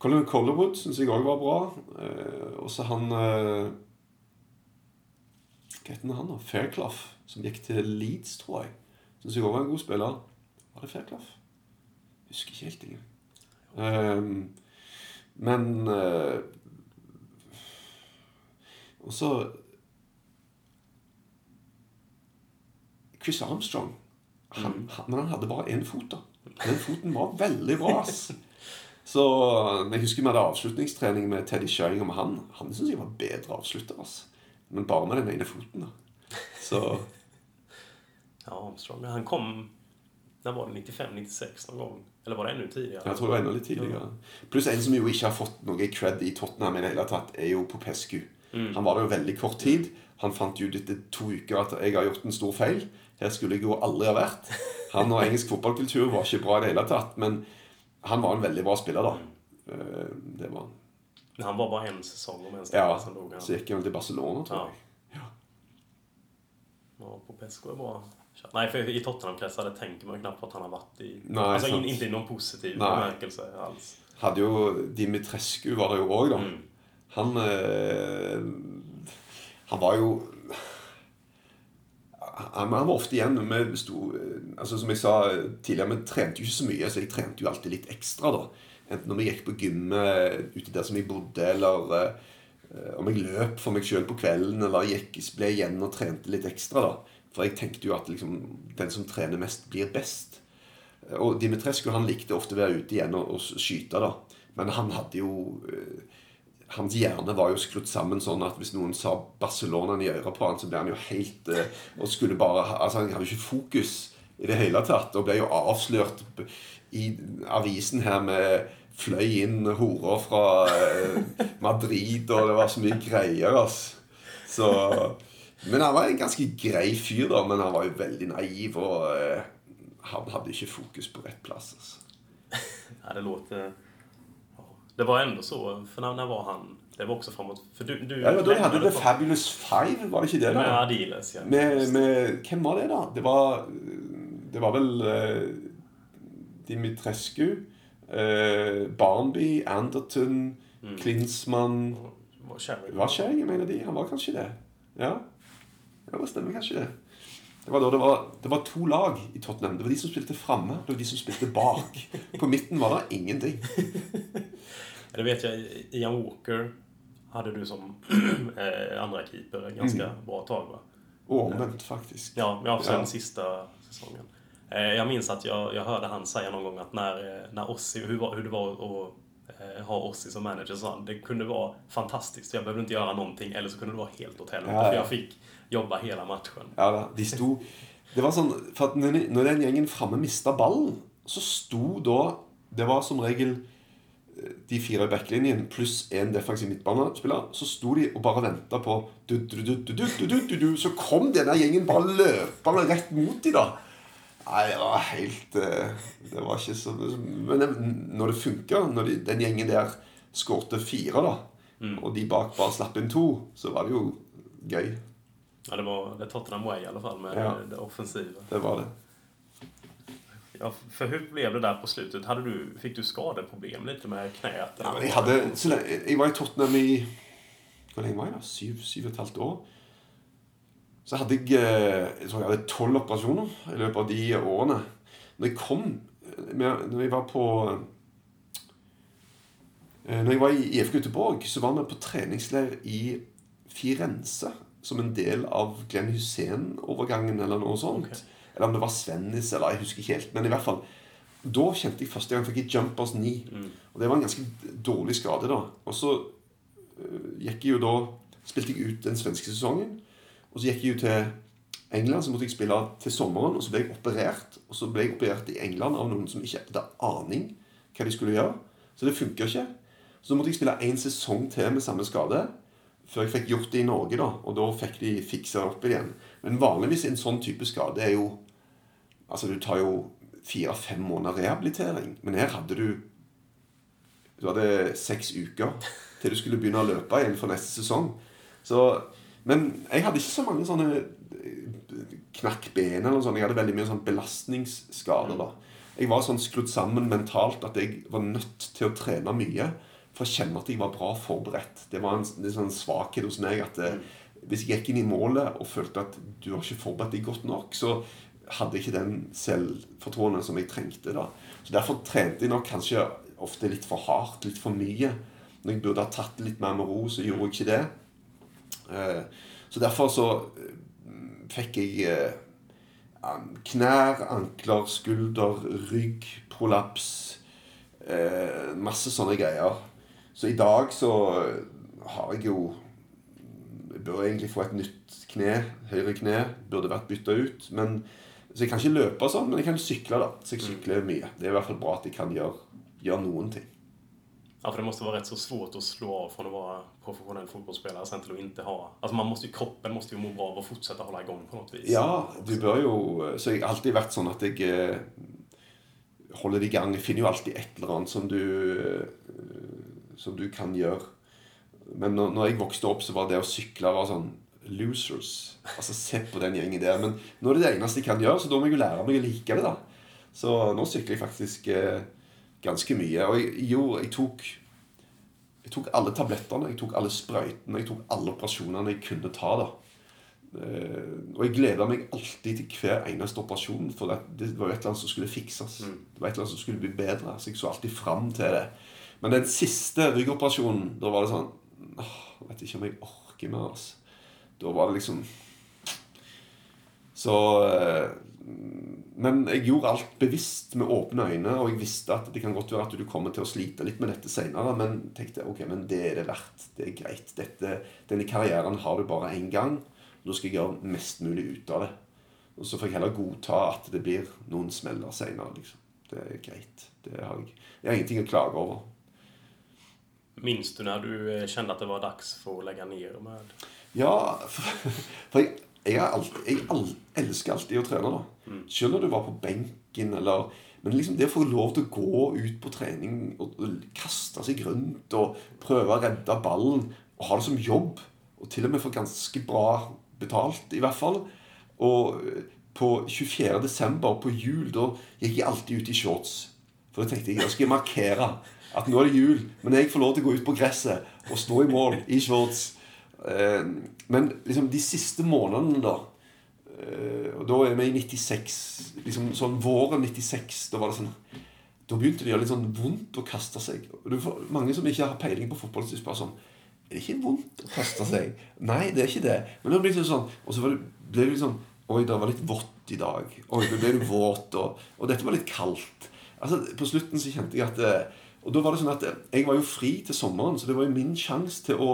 Colin Collerwood syns jeg òg var bra. Eh, og så han eh, Hva heter han, da? Fairclough, som gikk til Leeds, tror jeg. Syns jeg òg var en god spiller. Var det Fairclough? Husker ikke helt engang. Eh, men eh, Og så Chris Armstrong. Han, han, men han hadde bare én fot, da. Den foten var veldig bra. ass. Så Jeg husker vi hadde avslutningstrening med Teddy Sheringham. Han, han syns jeg var bedre avslutter. ass. Men bare med den ene foten. da. Så Ja, Armstrong. Han kom da var det? 95, 96 noen gang? Eller var det enda tidligere? Jeg tror det var enda litt tidligere. Pluss en som jo ikke har fått noe cred i Tottenham i det hele tatt, er jo Popescu. Han var der jo veldig kort tid. Han fant ut etter to uker at jeg har gjort en stor feil. Her skulle jeg jo aldri ha vært. Han og engelsk fotballkultur var ikke bra i det hele tatt. Men han var en veldig bra spiller, da. Eh, det var han. Men han var bare en sesong om en sted? Ja. Så gikk han til Barcelona, tror jeg. Ja. ja. på Pesco er bra. Nei, for i Tottenham-kretser tenker man knapt på at han har vært i Nei, Altså sant. Inn, inntil noen positiv Nei. bemerkelse. Altså. Hadde jo Dimitrescu var det jo òg, da. Mm. Han øh, Han var jo han, var ofte igjen sto, altså Som jeg sa tidligere, vi trente jo ikke så mye, så jeg trente jo alltid litt ekstra. da Enten når vi gikk på gymmet ute der som jeg bodde, eller uh, om jeg løp for meg sjøl på kvelden, eller gikk, ble igjen og trente litt ekstra. da For jeg tenkte jo at liksom, den som trener mest, blir best. Og Dimitrescu han likte ofte å være ute igjen og, og skyte, da. Men han hadde jo eh, Hans hjerne var jo skrudd sammen sånn at hvis noen sa Barcelona i øret på han, så ble han jo helt eh, Og skulle bare Altså, han hadde ikke fokus i det hele tatt. Og ble jo avslørt i avisen her med Fløy inn horer fra eh, Madrid, og det var så mye greier, altså. Så Men han var en ganske grei fyr, da. Men han var jo veldig naiv, og eh, han hadde ikke fokus på rett plass. Altså. Ja, det låter... Det var ändå så, för när, när var han? Det var också framåt... För du, du Ja, det var da de hadde lämnade The Fabulous Five, var det ikke det? Med da? Adiles, ja. Med, med, hvem var det, da? Det var, det var vel uh, Dimitrescu, uh, Barnby, Anderton, Klinsmann Var Sherry. Var Skjæringen jeg mener de? Han var kanskje det. Ja, ja det stemmer kanskje det. Det var, det, var, det var to lag i Tottenham. Det var de som spilte framme, og de som spilte bak. På midten var det ingenting. Det vet jag, Ian Walker hade du som eh, andra keeper ganska Mm. bra tag va? Og omvendt, faktisk. Ja, ja sen Ja. sista säsongen. Eh, jag minns att jag, jag hörde han säga någon gång att när, eh, när Ossi, hur, var, hur det var att ha Ossi som manager, så han, det kunde vara fantastiskt. Jag behövde inte göra någonting, eller så kunde det vara helt åt helvete. Ja, ja. För jag fick jobba hela matchen. Ja de stod, Det var sånn For at når, når den gjengen framme mista ballen, så sto da Det var som regel de fire i backlinjen pluss en defensiv midtbanespiller, så sto de og bare venta på du, du, du, Så kom denne gjengen bare løpende rett mot dem da. Nei, det var helt eh, Det var ikke så Men eh, når det funka, når de, den gjengen der skårte fire, da, mm. og de bak bare slapp inn to, så var det jo gøy. Ja, det var det Tottenham Way, i alle fall, med ja. det offensive. Det var det. Ja, för hur blev det där på slutet? Hade du, fick du skadeproblem lite med knät? Ja, men jeg, hadde, så lenge, jag var i Tottenham i Hvor lenge var jeg da? Syv, syv og et halvt år. Så hadde jeg eh, jeg tror jeg hadde tolv operasjoner i løpet av de årene. Når jeg kom eh, Når jeg var på eh, Når jeg var i IFK Göteborg, så var vi på treningsleir i Firenze som en del av Glenn Hussein-overgangen eller noe sånt. Ok. Eller om det var Svennis, eller jeg husker ikke helt. Men i hvert fall da kjente jeg første gang fikk jeg jumpers 9. Og det var en ganske dårlig skade, da. Og så øh, gikk jeg jo da Spilte jeg ut den svenske sesongen. Og så gikk jeg jo til England, så måtte jeg spille til sommeren. Og så ble jeg operert. Og så ble jeg operert i England av noen som ikke hadde aning hva de skulle gjøre. Så det funka ikke. Så måtte jeg spille én sesong til med samme skade. Før jeg fikk gjort det i Norge, da. Og da fikk de fiksa opp igjen. Men vanligvis en sånn type skade er jo Altså, du tar jo fire-fem måneder rehabilitering. Men her hadde du Du hadde seks uker til du skulle begynne å løpe igjen for neste sesong. Så, men jeg hadde ikke så mange sånne eh, knakk ben eller noe sånt. Jeg hadde veldig mye sånn belastningsskader. da. Jeg var sånn skrudd sammen mentalt at jeg var nødt til å trene mye for å kjenne at jeg var bra forberedt. Det var en, en sånn svakhet hos meg at eh, hvis jeg gikk inn i målet og følte at du har ikke forberedt deg godt nok, så hadde jeg ikke den selvfortroen som jeg trengte. da. Så Derfor trente jeg nok kanskje ofte litt for hardt, litt for mye. Når jeg burde ha tatt det litt mer med ro, så gjorde jeg ikke det. Eh, Så derfor så eh, fikk jeg eh, knær, ankler, skulder, rygg, prolaps. Masse sånne greier. Så i dag så har jeg jo bør egentlig få et nytt kne. Høyre kne burde vært bytta ut. Men Så jeg kan ikke løpe sånn, men jeg kan sykle, da. Så jeg sykler mye. Det er i hvert fall bra at jeg kan gjøre, gjøre noen ting. Ja, för det måste vara rätt så svårt att slå av från att vara professionell fotbollsspelare sen till att inte ha... Alltså man måste ju, kroppen måste ju må bra av att fortsätta hålla igång på något vis. Ja, du bør jo Så jeg har alltid vært sånn at jeg eh, holder det i gang. Jeg finner jo alltid et eller annet som du eh, Som du kan gjøre. Men når, når jeg vokste opp, så var det å sykle var sånn Losers. Altså, se på den gjengen der. Men nå er det det eneste jeg kan gjøre, så da må jeg jo lære meg å like det, da. Så nå sykler jeg faktisk eh, ganske mye. Og jeg, jo, jeg tok Jeg tok alle tablettene, jeg tok alle sprøytene, jeg tok alle operasjonene jeg kunne ta. da. Eh, og jeg gleda meg alltid til hver eneste operasjon, for det, det var jo et eller annet som skulle fikses. Det var et eller annet som skulle bli bedre, så jeg så alltid fram til det. Men den siste ryggoperasjonen, da var det sånn åh, vet ikke om jeg orker mer. altså. Da var det liksom Så eh, Men jeg gjorde alt bevisst med åpne øyne, og jeg visste at det kan godt være at du kommer til å slite litt med dette seinere, men tenkte ok, men det er det verdt. Det er greit. Dette, denne karrieren har du bare én gang. Nå skal jeg gjøre mest mulig ut av det. Og så får jeg heller godta at det blir noen smeller seinere. Liksom. Det er greit. Det har jeg, jeg har ingenting å klage over. Minns du når du kjente at det var dags for å legge ned? med... Ja, for, for jeg, jeg, alltid, jeg all, elsker alltid å trene. da. Selv når du var på benken eller Men liksom det å få lov til å gå ut på trening og, og kaste seg rundt og prøve å redde ballen og ha det som jobb, og til og med få ganske bra betalt, i hvert fall Og eh, på 24. desember, på jul, da gikk jeg alltid ut i shorts. For da tenkte jeg da skal jeg markere at nå er det jul, men jeg får lov til å gå ut på gresset og stå i mål i shorts. Eh, men liksom de siste månedene, da eh, Og da er vi i 96. Liksom sånn våren 96. Da var det sånn Da begynte det å gjøre litt sånn vondt å kaste seg. Mange som ikke har peiling på fotball, spør sånn Er det ikke vondt å kaste seg? Nei, det er ikke det. Men det blir liksom sånn Og så ble det litt sånn Oi, det var litt vått i dag. Oi, nå ble du våt. Og, og dette var litt kaldt. Altså, På slutten så kjente jeg at eh, Og da var det sånn at jeg var jo fri til sommeren, så det var jo min sjanse til å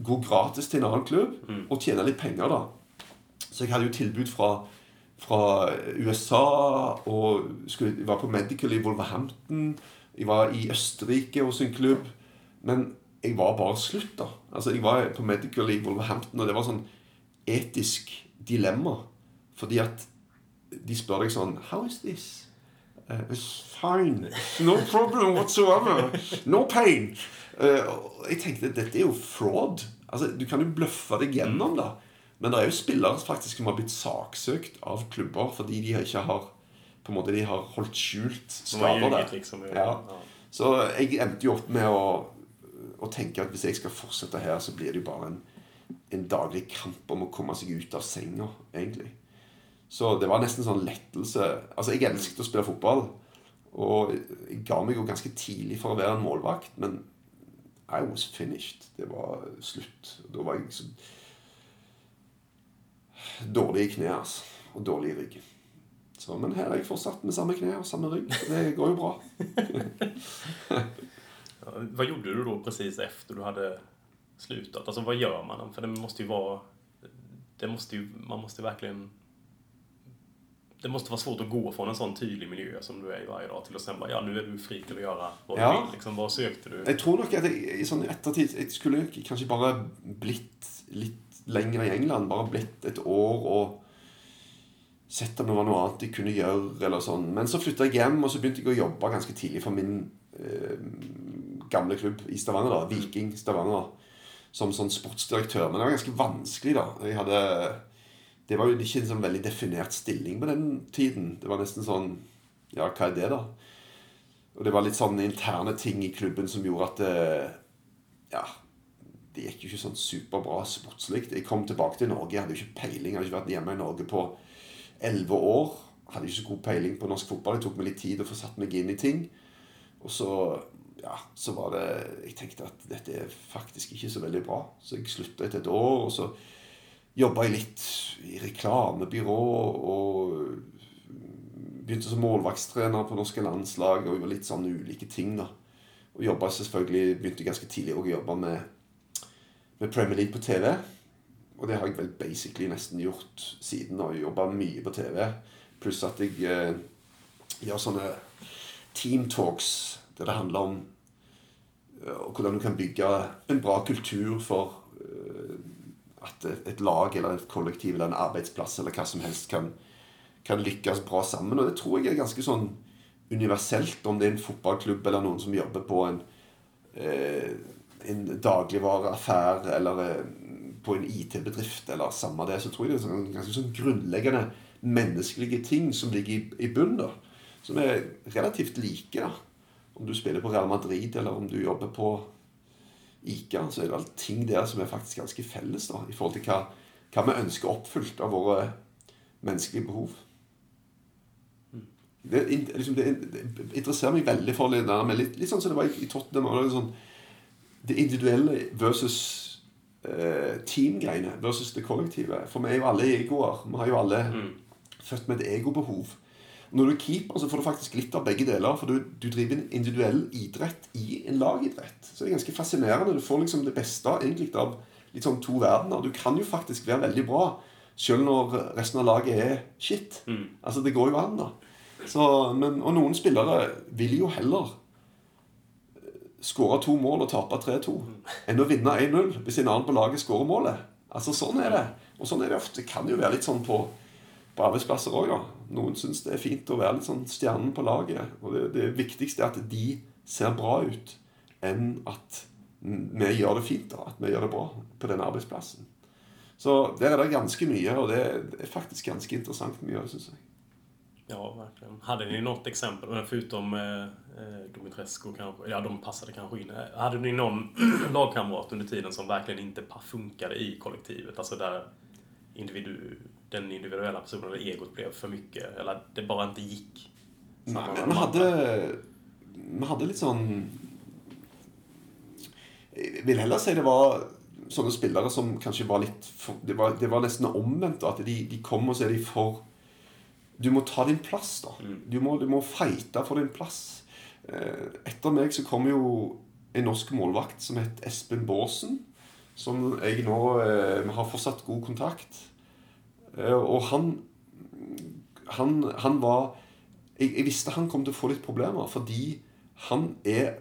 gå gratis til en annen klubb og tjene litt penger, da. Så jeg hadde jo tilbud fra, fra USA, og skulle, jeg var på Medical i Wolverhampton. Jeg var i Østerrike hos en klubb. Men jeg var bare slutt, da. Altså, Jeg var på Medical i Wolverhampton, og det var sånn etisk dilemma. Fordi at de spør deg sånn How is this? Uh, it's fine. No problem whatsoever. No pain. Uh, jeg tenkte dette er jo fraud. Altså, Du kan jo bløffe deg gjennom det. Men det er jo spillere faktisk som har blitt saksøkt av klubber fordi de ikke har på en måte de har holdt skjult skader der. liksom. Ja. Så jeg endte jo opp med å, å tenke at hvis jeg skal fortsette her, så blir det jo bare en, en daglig kamp om å komme seg ut av senga, egentlig. Så det var nesten sånn lettelse. Altså, jeg elsket å spille fotball. Og jeg ga meg jo ganske tidlig for å være en målvakt, men I was finished. Det var slutt. Da var jeg så dårlig i kneet, altså. Og dårlig i ryggen. Så, men her er jeg fortsatt med samme kne og samme rygg. Det går jo bra. Hva gjorde du da precis efter du hadde slutat? Alltså hva gjør man? For det måste ju vara... Det måste ju, man måste verkligen... Det måste vara svårt att gå från en sån tydlig miljö som du är i varje dag till att sen bara, ja nu är du fri till att göra vad du Ja. vill. Liksom, vad sökte du? Jeg tror nok at jeg, i sånn ettertid Jeg skulle kanskje bare blitt litt lenger i England. Bare blitt et år og sett om det var noe annet jeg kunne gjøre. eller sånn. Men så flytta jeg hjem, og så begynte jeg å jobbe ganske tidlig for min eh, gamle klubb i Stavanger. da, Viking Stavanger. Som sånn sportsdirektør. Men det var ganske vanskelig, da. Jeg hadde Det var jo ikke en sånn veldig definert stilling på den tiden. Det var nesten sånn Ja, hva er det, da? Og det var litt sånne interne ting i klubben som gjorde at det, Ja, det gikk jo ikke sånn superbra sportslig. Jeg kom tilbake til Norge, jeg hadde jo ikke peiling. Jeg hadde ikke vært hjemme i Norge på elleve år. Hadde ikke så god peiling på norsk fotball. Det tok meg litt tid å få satt meg inn i ting. Og så ja, så var det Jeg tenkte at dette er faktisk ikke så veldig bra. Så jeg slutta etter et år, og så jobba litt i reklamebyrå og begynte som målvaktstrener på norske landslag og gjorde litt sånne ulike ting. da. Og jobba selvfølgelig Begynte ganske tidlig å jobbe med, med Premier League på TV. Og det har jeg vel basically nesten gjort siden. og Jobba mye på TV. Pluss at jeg eh, gjør sånne team talks der det handler om eh, hvordan du kan bygge en bra kultur for eh, at et, lag eller et kollektiv eller en arbeidsplass eller hva som helst kan, kan lykkes bra sammen. Og det tror jeg er ganske sånn universelt, om det er en fotballklubb eller noen som jobber på en, eh, en dagligvareaffære eller eh, på en IT-bedrift eller samme det, så tror jeg det er sånn, ganske sånn grunnleggende menneskelige ting som ligger i, i bunnen. Som er relativt like. da. Om du spiller på Real Madrid eller om du jobber på Ica, så er det vel ting der som er faktisk ganske felles da, i forhold til hva, hva vi ønsker oppfylt av våre menneskelige behov. Det, liksom, det, det interesserer meg veldig for det der med litt, litt sånn som det var i, i Tottenham. Det, sånn, det individuelle versus eh, teamgreiene versus det kollektive. For vi er jo alle egoer. Vi har jo alle født med et egobehov. Når du er keeper, så får du faktisk litt av begge deler. For du, du driver en individuell idrett i en lagidrett. Så det er ganske fascinerende. Du får liksom det beste egentlig av litt sånn to verdener. Du kan jo faktisk være veldig bra selv når resten av laget er shit. Altså, det går jo an, da. Så, men, og noen spillere vil jo heller skåre to mål og tape 3-2 enn å vinne 1-0 hvis en annen på laget skårer målet. Altså Sånn er det. Og sånn er det ofte. Det kan jo være litt sånn på, på arbeidsplasser òg. Noen syns det er fint å være litt sånn stjernen på laget. Og det, det viktigste er at de ser bra ut, enn at vi gjør det fint. da, At vi gjør det bra på den arbeidsplassen. Så der er det ganske mye, og det er faktisk ganske interessant mye syns jeg. Ja, verkligen. Hade något exempel, men förutom eh, eh, Dumitrescu kanske, ja de passade kanske in. Hade ni någon lagkamrat under tiden som verkligen inte funket i kollektivet? Alltså där individu, den individuella personen eller egot blev för mycket, eller det bara inte gick? Nei, men vi hadde Vi hadde litt sånn Jeg vil heller si det var sånne spillere som kanskje var litt for, det, var, det var nesten omvendt. At de, de kom og så er de for Du må ta din plass, da. Du må, du må fighte for din plass. Eh, Etter meg så kom jo en norsk målvakt som het Espen Baasen. Som jeg nå eh, Vi har fortsatt god kontakt. Eh, Og han han, han var jeg, jeg visste han kom til å få litt problemer, fordi han er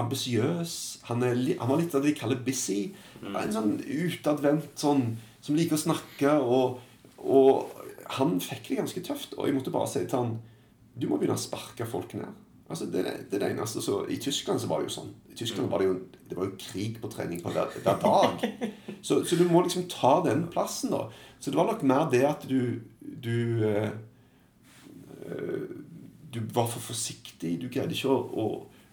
ambisiøs. Han, han var litt av det de kaller busy. En sånn utadvendt sånn som liker å snakke. Og, og han fikk det ganske tøft. Og jeg måtte bare si til han Du må begynne å sparke folk ned. Altså, det, det er det eneste. Så, I Tyskland så var det jo sånn. I Tyskland var det jo, det var jo krig på trening på hver, hver dag. Så, så du må liksom ta den plassen, da. Så det var nok mer det at du, du eh, du var for forsiktig. Du greide ikke å, å,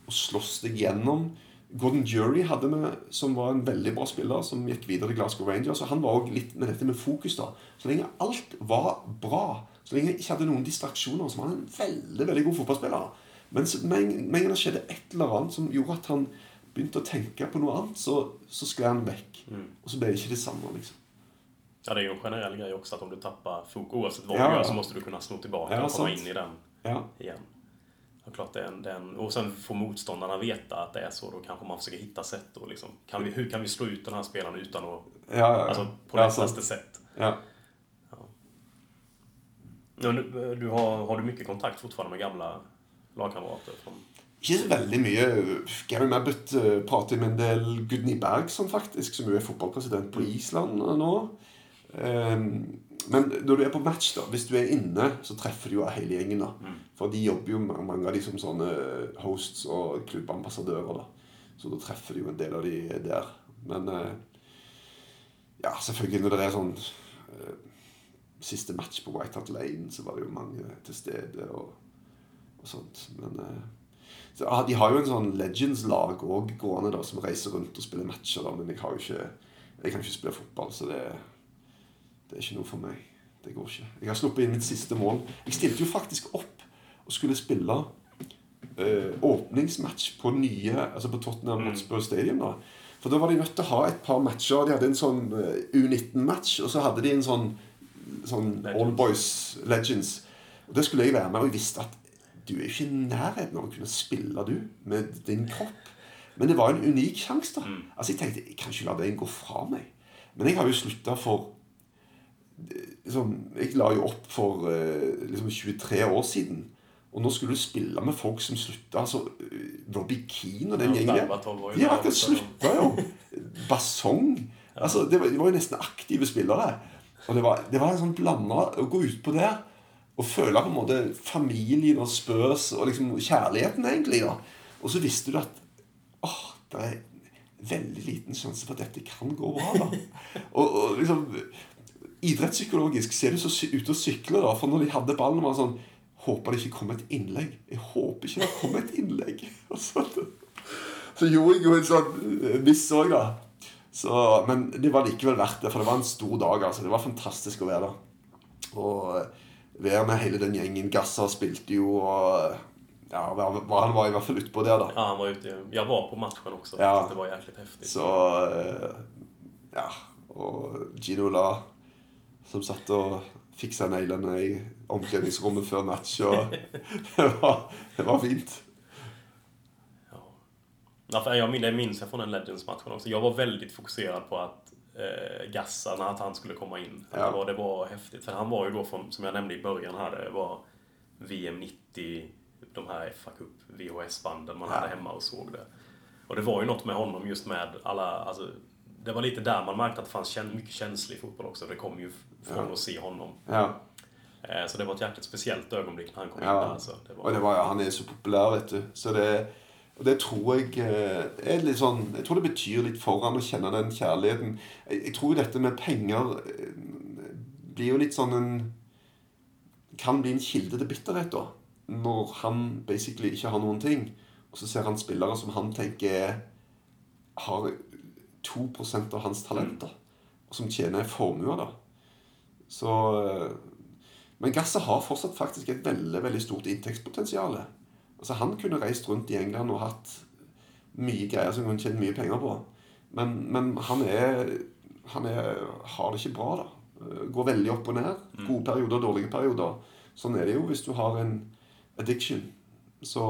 å slåss deg gjennom. Gordon Jury hadde vi, som var en veldig bra spiller, som gikk videre til Glasgow Rangers. og Han var også litt med dette med fokus. da. Så lenge alt var bra, så lenge jeg ikke hadde noen distraksjoner, så var han en veldig veldig god fotballspiller. Men så- med en gang det skjedde et eller annet som gjorde at han begynte å tenke på noe annet, så, så skled han vekk. Og så ble det ikke det samme. liksom. Ja, det er jo en generell grej også at om du tappar fokus, uansett hva du Ja. gjør, så må du kunne sno tilbake Ja, og komme inn i den Ja. igjen. Og klart det er en, det er en, och sen får motståndarna veta att det är så, då kanske man försöker hitta sätt och liksom, kan vi, hur kan vi slå ut den här spelaren utan att, Ja, ja, ja. alltså på det lättaste sätt? Ja. Ja, nu, du har, har du mycket kontakt fortfarande med gamla lagkamrater? Från, Ikke så veldig mye. Gary Mabbott eh, prater med en del Gudny Bergson, faktisk, som jo er fotballpresident på Island nå. Ehm, Men når du er på match, da, hvis du er inne, så treffer du jo hele gjengen. da. For de jobber jo mange av de som sånne hosts og klubbambassadører. da. Så da treffer du jo en del av de der. Men eh, ja, selvfølgelig når det er sånn eh, Siste match på White Hart Lane, så var det jo mange til stede og, og sånt. Men eh, så, ja, De har jo en sånn Legends-lag òg gående da, som reiser rundt og spiller matcher. da, Men jeg har jo ikke Jeg kan ikke spille fotball, så det, det er ikke noe for meg. Det går ikke. Jeg har sluppet inn mitt siste mål. Jeg stilte jo faktisk opp og skulle spille eh, åpningsmatch på nye Altså på Tottenham Hotspur Stadium. da For da var de nødt til å ha et par matcher. De hadde en sånn eh, U19-match, og så hadde de en sånn, sånn All Boys Legends. Og Det skulle jeg være med, og jeg visste at du er ikke i nærheten av å kunne spille, du, med din kropp. Men det var en unik sjanse, da. Altså Jeg tenkte jeg kan ikke la den gå fra meg. Men jeg har jo slutta for liksom, Jeg la jo opp for eh, liksom 23 år siden. Og nå skulle du spille med folk som slutta. Altså, eh, Robbie Keane og den Ja, gjengen De har akkurat slutta, jo. Basong. Altså, det var, de var jo nesten aktive spillere. Og det var, det var en sånn blanda å gå utpå der og føle på en måte familien og spørs, og liksom kjærligheten, egentlig. da. Og så visste du at åh, det er veldig liten sjanse for at dette kan gå bra. da. Og, og liksom Idrettspsykologisk så er du så ut ute og sykler, da. For når de hadde ballen, var sånn Håper det ikke kommer et innlegg. Jeg håper ikke det kom et innlegg. Og så, så gjorde jeg jo en sånn miss òg, da. Så, men det var likevel verdt det, for det var en stor dag. altså. Det var fantastisk å være der. Og eh, være med hele den gjengen. Gassa spilte jo, og ja, han var i hvert fall utpå der, da. Ja, han var ute. Jeg var på matchen også. Ja. Det var jäkligt heftig. Så eh, Ja. Og Gino La, som satt og fiksa neglene i omkledningsrommet før match. Og det var, det var fint. Ja. Jeg minns jag från den Legends-matchen också. Jag var väldigt fokuserad på att eh, Gassa, när att han skulle komma in. Ja. det, var, det var häftigt. För han var ju då, från, som jag nämnde i början här, det var VM 90, de här FA Cup VHS-banden man Ja. hade hemma och såg det. Och det var ju något med honom just med alla, alltså, det var lite där man märkte att det fanns mycket känslig fotboll också. Det kom ju från Ja. att se honom. Ja. Eh, Så det var ett jäkligt speciellt ögonblick när han kom in där. Alltså. Det var, Och det var, han er så populær, vet du. Så det, og det tror jeg eh, er litt sånn Jeg tror det betyr litt for han å kjenne den kjærligheten. Jeg, tror dette med penger eh, blir jo litt sånn en Kan bli en kilde til bitterhet, da. Når han basically ikke har noen ting, og så ser han spillere som han tenker er- har 2% av hans talenter, og som tjener formuer, da. Så eh, men gasset har fortsatt faktisk et veldig veldig stort inntektspotensial. Altså, han kunne reist rundt i England og hatt mye greier som han kunne tjent mye penger på. Men, men han, er, han er, har det ikke bra, da. Eh, Går veldig opp og ned. Gode perioder, dårlige perioder. Sånn er det jo hvis du har en addiction. Så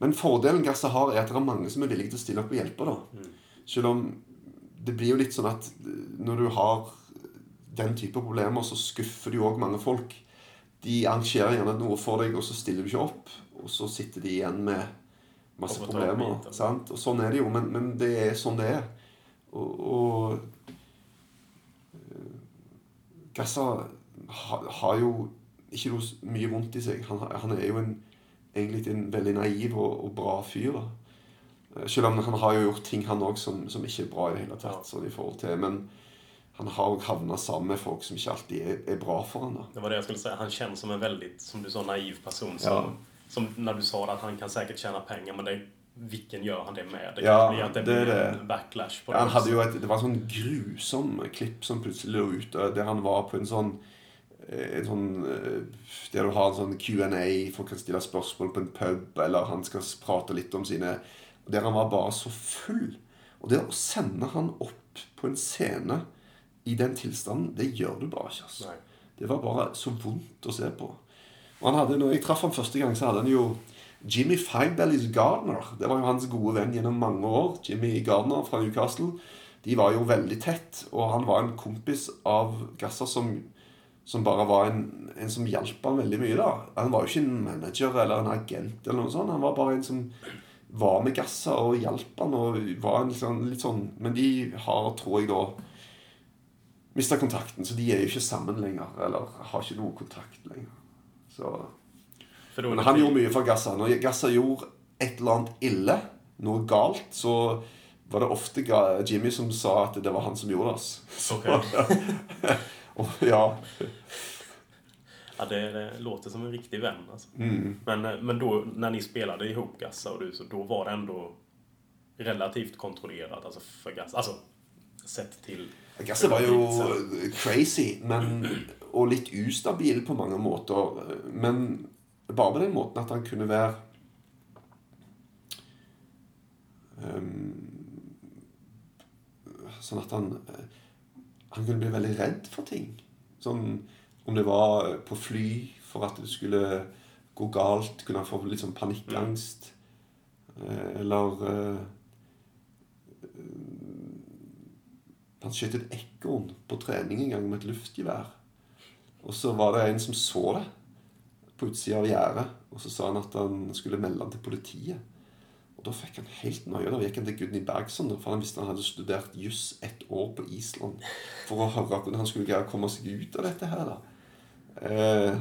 Men fordelen Gassa har, er at det er mange som er villige til å stille opp og hjelpe. da. Selv om det blir jo litt sånn at når du har den type problemer, så skuffer du òg mange folk. De arrangerer gjerne noe for deg, og så stiller du ikke opp. Og så sitter de igjen med masse problemer. sant? Og sånn er det jo, men, men det er sånn det er. Og, og eh, Gassa ha, har jo ikke noe mye vondt i seg. Han, han er jo en, egentlig en veldig naiv og, og bra fyr. da. Eh, Selv om han har jo gjort ting han òg som, som ikke er bra i det hele tatt. Sånn i forhold til, Men han har òg havna sammen med folk som ikke alltid er, er bra for han da. Det var det jeg skulle si. Han kjennes som en veldig som du sa, naiv person. Som, Ja. som når du sa at han kan sikkert tjene penger, men det, hvilken gjør han det med? Det Ja, bli at det, det blir det. en backlash på Han det. hadde jo et, Det var en sånn grusom klipp som plutselig lå ute, der han var på en sånn eh, en sånn, eh, Der du har en sånn Q&A, folk kan stille spørsmål på en pub, eller han skal prate litt om sine Der han var bare så full. Og det å sende han opp på en scene i den tilstanden, det gjør du bare ikke. altså. Det var bare så vondt å se på. Og han hadde, når jeg traff ham første gang, så hadde han jo Jimmy Fivebellies Gardner. Det var jo hans gode venn gjennom mange år. Jimmy Gardner fra Newcastle. De var jo veldig tett, og han var en kompis av Gassa som, som bare var en, en som hjalp han veldig mye. da. Han var jo ikke en manager eller en agent, eller noe sånt. Han var bare en som var med Gassa og hjalp han, og var en sånn, litt sånn Men de har, tror jeg, da mista kontakten, så de er jo ikke sammen lenger. Eller har ikke noe kontakt lenger. Så men han gjorde mye for Gassa. Når Gassa gjorde et eller annet ille, noe galt, så var det ofte Jimmy som sa at det var han som gjorde det. altså. Så, og, ja. Ja, det, det låter som en riktig vän. Alltså. Mm. Men, eh, men då, när ni spelade ihop Gassa och du, så då var det ändå relativt kontrollerat. Alltså för Gassa. Alltså, sett till... Gassa var jo crazy, men, og litt ustabil på mange måter. Men bare på den måten at han kunne være um, Sånn at han eh, Han kunne bli veldig redd for ting. Sånn om det var på fly for at det skulle gå galt, kunne han få litt sånn panikkangst. Eh, Eller eh, Han skjøt et ekorn på trening en gang med et luftgevær. Og så var det en som så det på utsida av gjerdet. Og så sa han at han skulle melde han til politiet. Og da fikk han helt nøye. Da gikk han til Gudny Bergson, for han visste han hadde studert juss ett år på Island for å høre hvordan han skulle greie å komme seg ut av dette her. da. Eh,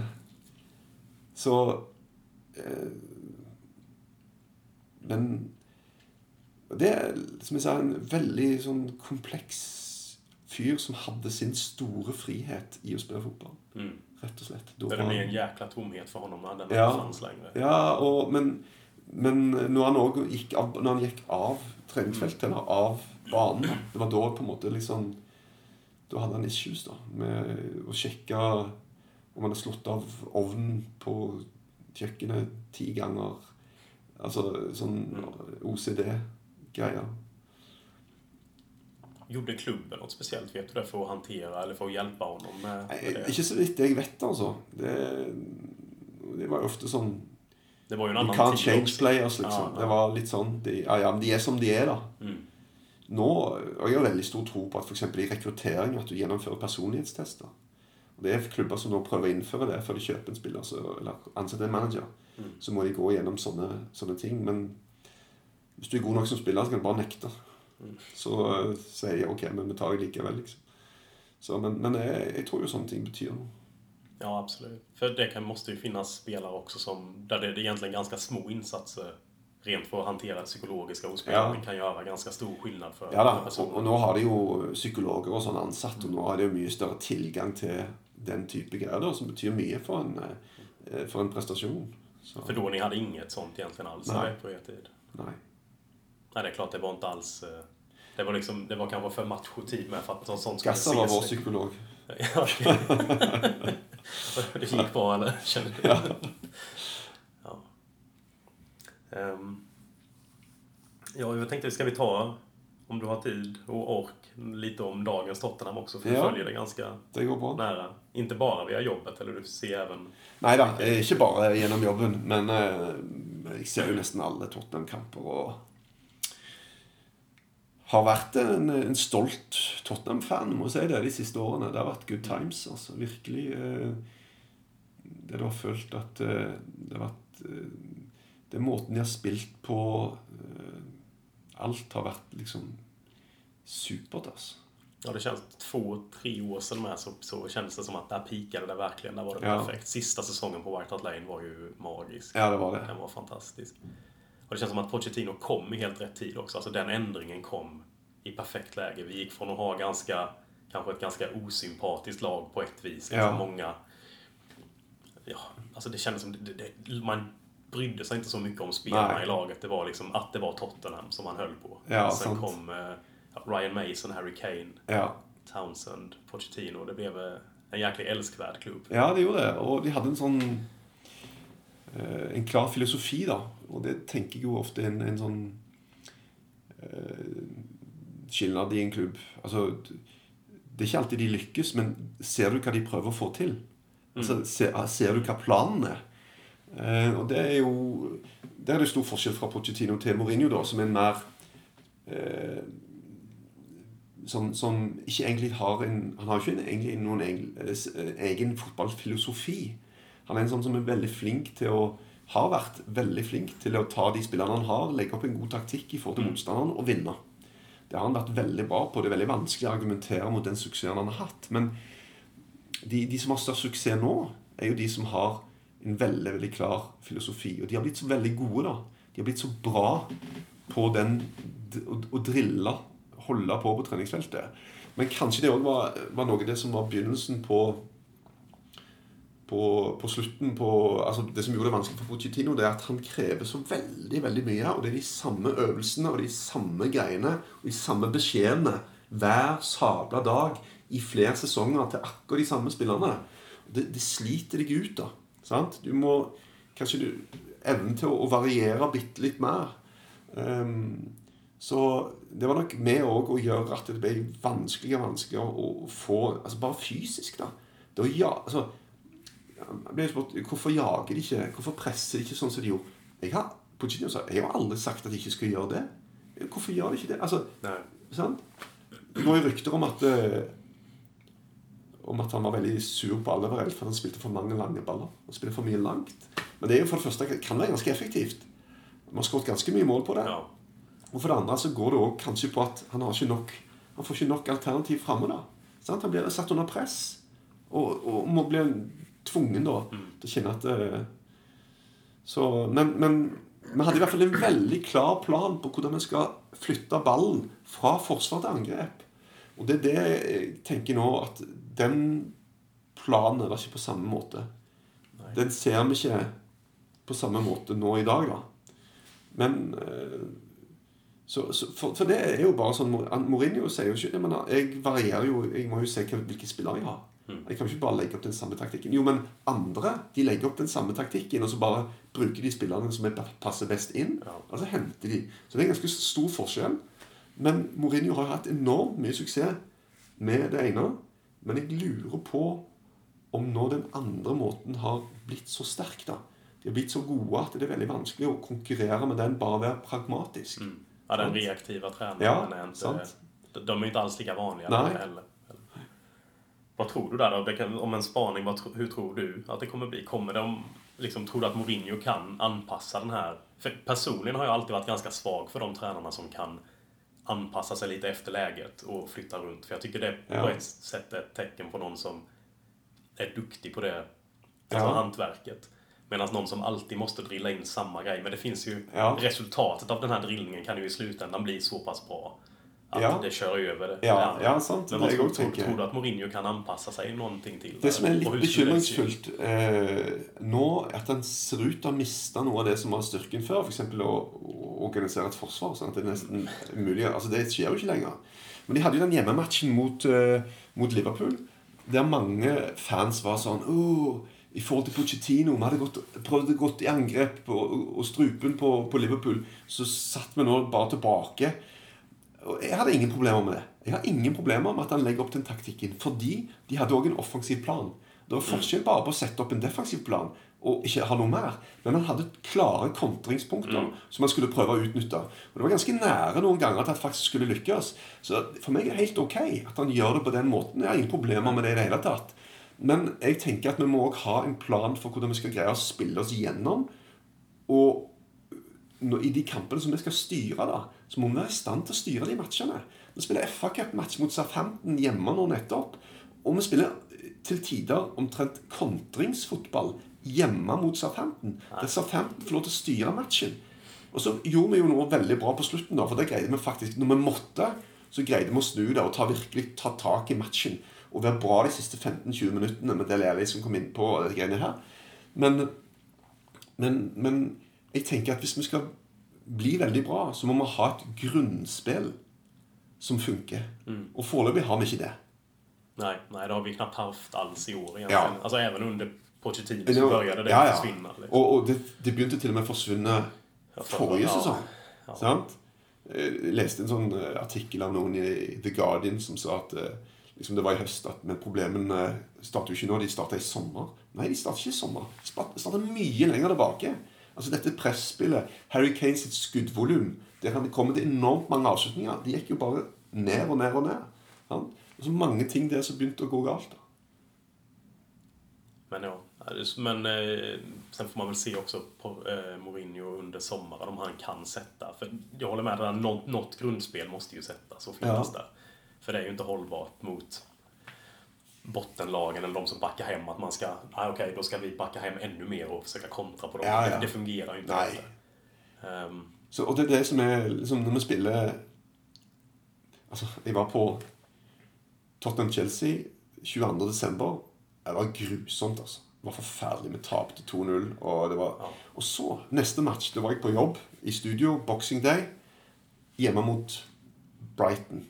så eh, Men det er, som jeg sa, en veldig sånn kompleks fyr som hadde sin store frihet i å spille fotball. Mm. Rett og slett. Da Det blir en jækla tomhet for honom den Ja. Ja, og, men, men når han gikk av, når han gikk av treningsfeltet, eller av banen Det var da på en måte liksom Da hadde han issues da med å sjekke om han hadde slått av ovnen på kjøkkenet ti ganger. Altså sånn OCD-greier. Gjorde klubben noe spesielt vet du det, for å hantere eller for å hjelpe ham med, med det? Ikke så vidt jeg vet, altså. Det, det var ofte sånn Det var jo en You can't change også. players, liksom. Ja, ja. Det var litt sånn de, ja, ja, men de er som de er, da. Mm. Nå, og Jeg har veldig stor tro på at f.eks. i rekruttering at du gjennomfører personlighetstester. Og Det er klubber som nå prøver å innføre det før de kjøper en spiller så, eller ansetter en manager. Mm. Så må de gå gjennom sånne, sånne ting. Men hvis du er god nok som spiller, så kan du bare nekte. Mm. Så sier jeg ok, men vi tar det likevel, liksom. Så, men men jeg, jeg tror sånne ting betyr noe. Ja, absolut. För det kan, måste ju finnas spelare också som, där det är egentligen ganska små insatser rent for å hantera det psykologiske hos spelaren Ja. kan gjøre ganske stor skillnad för, Ja da, för og, og nå har de jo psykologer og sånn ansatt, og nå har de mye større tilgang til den type greier, da, som betyr mye for en, eh, for en prestasjon. Så, För då ni hade inget sånt egentligen alls Nej. på er tid? nei. Nej, det är klart, det var inte alls... eh, Det var, liksom, det var kanske för matchtid med för att sånt sånt skulle Gassa var vår psykolog. Ja, det gick bra eller? Kände du? Ja. Ja. jeg ja, jag tänkte, ska vi ta, om du har tid och ork, lite om dagens Tottenham också? För vi følger följer det ganska Det går bra. nära. Inte bara via jobbet, eller du ser även... Nei da, eh, ikke bare gjennom jobben, men eh, jeg ser jo nesten alle Tottenham-kamper og har vært en, en stolt Tottenham-fan, må jeg si det, de siste årene. Det har vært good times, altså. Virkelig. eh, Det du har følt at eh, det har vært eh, Det måten de har spilt på eh, Alt har vært liksom supert, altså. Ja, det känns två, tre år sedan med så, så kändes det som att där pikade det verkligen. Där var det Ja. perfekt. Sista säsongen på White Hart Lane var ju magisk. Ja, det var det. Den var fantastisk. Och det känns som att Pochettino kom i helt rätt tid också. Alltså den ändringen kom i perfekt läge. Vi gick från att ha ganska, kanske ett ganska osympatiskt lag på ett vis. Ja. Liksom många... Ja, alltså det kändes som... Det, det, man brydde sig inte så mycket om spelarna Nej. i laget. Det var liksom att det var Tottenham som man höll på. Ja, Sen sant. kom eh, Ryan Mason, Harry Kane, Ja. Townsend, Pochettino. Det blev eh, en jäkligt älskvärd klubb. Ja, det gjorde det. Og vi hadde en eh, En klar filosofi, da. Og det tenker jeg jo ofte en, en sånn eh, skilnad i en klubb. Altså Det er ikke alltid de lykkes, men ser du hva de prøver å få til? Altså, ser, ser du hva planen er? Eh, og det er jo Der er det stor forskjell fra Pochettino til Mourinho, da, som er en mer eh, som, som ikke egentlig har en Han har jo ikke en, egentlig noen egen, eh, eh, egen fotballfilosofi. Han er en sånn som er veldig flink til å har vært veldig flink til å ta de spillerne han har, legge opp en god taktikk i forhold til motstanderen og vinne. Det har han vært veldig bra på. Det er veldig vanskelig å argumentere mot den suksessen han har hatt. Men de, de som har størst suksess nå, er jo de som har en veldig veldig klar filosofi. Og de har blitt så veldig gode, da. De har blitt så bra på den å, å drille, holde på på treningsfeltet. Men kanskje det òg var, var noe av det som var begynnelsen på på, på slutten på altså Det som gjorde det vanskelig for Pochettino, det er at han krever så veldig veldig mye. Og det er de samme øvelsene og de samme greiene og de samme beskjedene hver sabla dag i flere sesonger til akkurat de samme spillerne. Det, det sliter deg ut, da. Sant? Du må kanskje du evne til å, å variere bitte litt mer. Um, så det var nok med òg å gjøre at det ble vanskeligere og vanskeligere å, få altså Bare fysisk, da. Det å, ja, altså, ble spurt, Hvorfor jager de ikke Hvorfor presser de ikke sånn som de gjorde? Jeg har, Pochettino sa, jeg har aldri sagt at de ikke skal gjøre det. Hvorfor gjør de ikke det? Altså, Nei. sant? Det går jo rykter om at eh, Om at han var veldig sur på Alderweireld for han spilte for mange lange baller. Og spilte for mye langt. Men det er jo for det første kan være ganske effektivt. Man har skåret ganske mye mål på det. Ja. Og for det andre så går det også kanskje på at han har ikke nok Han får ikke nok alternativ framme. Han blir satt under press. Og, og må bli tvungen da til å kjenne at uh, så, men, men vi hadde i hvert fall en veldig klar plan på hvordan vi skal flytte ballen fra forsvar til angrep. Og det er det jeg tenker nå, at den planen var ikke på samme måte. Den ser vi ikke på samme måte nå i dag, da. Men eh, så, så, for, for det er jo bare sånn Mourinho sier jo ikke jeg, men jeg varierer jo Jeg må jo se hvilke spillere jeg har. Jeg kan ikke bare legge opp den samme taktikken. Jo, men andre de legger opp den samme taktikken, og så bare bruker de spillerne som er, passer best inn. Og så henter de. Så det er en ganske stor forskjell. Men Mourinho har hatt enormt mye suksess med det ene. Men jeg lurer på om nå den andre måten har blitt så sterk, da. De har blitt så gode at det er veldig vanskelig å konkurrere med den, bare være pragmatisk. Ja, den reaktive treneren Ja, er ikke, de er ikke inte alls lika vanlige. Nej. heller. Vad tror du där då? Kan, om en spaning, vad, hur tror du att det kommer bli? Kommer de, liksom, tror du att Mourinho kan anpassa den här? För personligen har jag alltid varit ganska svag för de tränarna som kan anpassa sig lite efter läget och flytta runt. För jag tycker det är på Ja. ett sätt ett tecken på någon som är duktig på det Ja. hantverket. Medan någon som alltid måste drilla in samma grej. Men det finns ju... Ja. Resultatet av den här drillningen kan ju i slutändan bli så pass bra att Ja. det kjører over det. Ja, det ja, sant. Men man tror, at tror, tror du att Mourinho kan anpasse seg noen ting til? Det som er litt bekymringsfullt eh, nå, at han ser ut til å ha mista noe av det som var styrken før. F.eks. å å organisere et forsvar. Sånn at det er nesten mulig Altså, det skjer jo ikke lenger. Men de hadde jo den hjemmematchen mot, eh, mot Liverpool, der mange fans var sånn oh, I forhold til Pochettino Vi hadde gått, prøvd gå i angrep og, og strupen på, på Liverpool. Så satt vi nå bare tilbake. Og jeg hadde ingen problemer med det. Jeg har ingen problemer med at han legger opp den taktikken. Fordi de hadde òg en offensiv plan. Det var forskjell bare på å sette opp en defensiv plan og ikke ha noe mer. Men han hadde klare kontringspunkter som han skulle prøve å utnytte. Og det var ganske nære noen ganger at han faktisk skulle lykkes. Så for meg er det helt ok at han gjør det på den måten. Jeg har ingen problemer med det i det hele tatt. Men jeg tenker at vi må òg ha en plan for hvordan vi skal greie å spille oss gjennom. Og i de kampene som vi skal styre, da, så må vi være i stand til å styre de matchene. Vi spiller FA Cup-match mot Southampton hjemme nå nettopp. Og vi spiller eh, til tider omtrent kontringsfotball hjemme mot Southampton. Der Southampton får lov til å styre matchen. Og så gjorde vi jo noe veldig bra på slutten, da, for det greide vi faktisk Når vi måtte, så greide vi å snu det og ta virkelig ta tak i matchen. Og være bra de siste 15-20 minuttene med Dele Alli som kom inn på det greiene her. Men men, men jeg tenker at hvis vi skal bli veldig bra, så må vi ha et grunnspill som funker. Og foreløpig har vi ikke det. Nei, nei, det har vi knapt haft alls i år. Ja. Altså, Even under Pochettino så det- började det ja, ja. forsvinne. Liksom. Og, og det, det begynte til og med å forsvinne forrige ja. sesong. Ja. Sant? Jeg leste en sånn eh, artikkel av noen i The Guardian som sa at eh, liksom det var i høst, at, men problemene starter jo ikke nå. De starter i sommer. Nei, de starter ikke i sommer. De starter mye lenger tilbake. Altså Dette presspillet, Harry Kane sitt skuddvolum, der han kommer til enormt mange avslutninger, de gikk jo bare ned og ned og ned. Ja. Og så mange ting der som begynte å gå galt. da. Men ja, men eh, sen får man väl se också på eh, Mourinho under sommaren om han kan sätta. För jag håller med, dig, något, något grundspel måste ju sättas och finnas Ja. där. För det är ju inte hållbart mot bottenlagen eller de som backar hem att man ska, nej okej då ska vi backa hem ännu mer och försöka kontra på dem. Ja, ja. Det, det fungerar ju inte. Nej. Ehm, Så, og det er det som er liksom, Når vi spiller Altså, jeg var på Tottenham-Chelsea 22. desember. Det var grusomt, altså. Det var forferdelig. Vi tapte 2-0. Og, ja. var... og så, neste match, da var jeg på jobb i studio, Boxing Day, hjemme mot Brighton.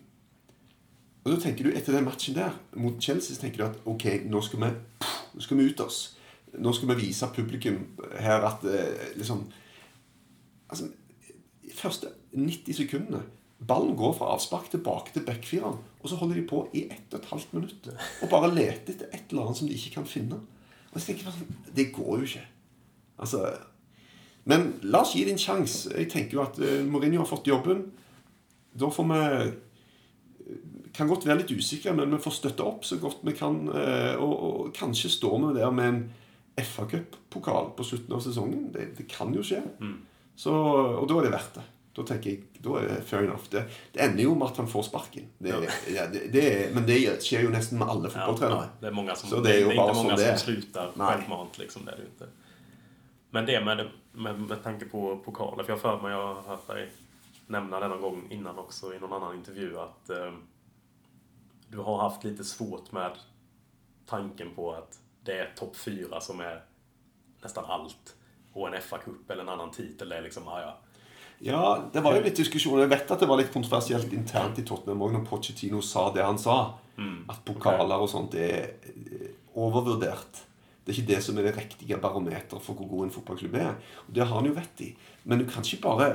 Og da tenker du, etter den matchen der, mot Chelsea, så tenker du at ok, nå skal vi, nå skal vi ut oss. Nå skal vi vise publikum her at eh, liksom altså, de første 90 sekundene Ballen går fra avspark tilbake til backfireren, og så holder de på i ett og et halvt minutt og bare leter etter et eller annet som de ikke kan finne. Og så tenker jeg sånn Det går jo ikke. Altså Men la oss gi det en sjanse. Jeg tenker jo at eh, Mourinho har fått jobben. Da får vi kan godt være litt usikre, men vi får støtte opp så godt vi kan. eh, Og, og kanskje står vi der med en FA-cuppokal på slutten av sesongen. Det, det kan jo skje. Så, og da er det verdt det. Da tenker jeg, da er det fair enough. Det, det ender jo med at han får sparken. Det, ja, det, men det skjer jo nesten med alle Ja, fotballtrenere. det er mange som, Så det er ju det er som slutter Nej. Liksom, det er det ikke. Men det med, med, med tanke på pokaler, for jeg har för mig, jag har hört dig nämna det någon gång innan också i någon annan intervju, att eh, du har haft lite svårt med tanken på att det är topp fyra som är nästan allt. Och en FA-cup eller en annan titel, det är liksom, ah, ja. Ja, det var jo litt diskusjon. Jeg vet at det var litt kontroversielt internt i Tottenham òg når Pochettino sa det han sa. At pokaler og sånt er eh, overvurdert. Det er ikke det som er det riktige barometer for hvor god en fotballklubb er. Og det har han jo vett i. Men du kan ikke bare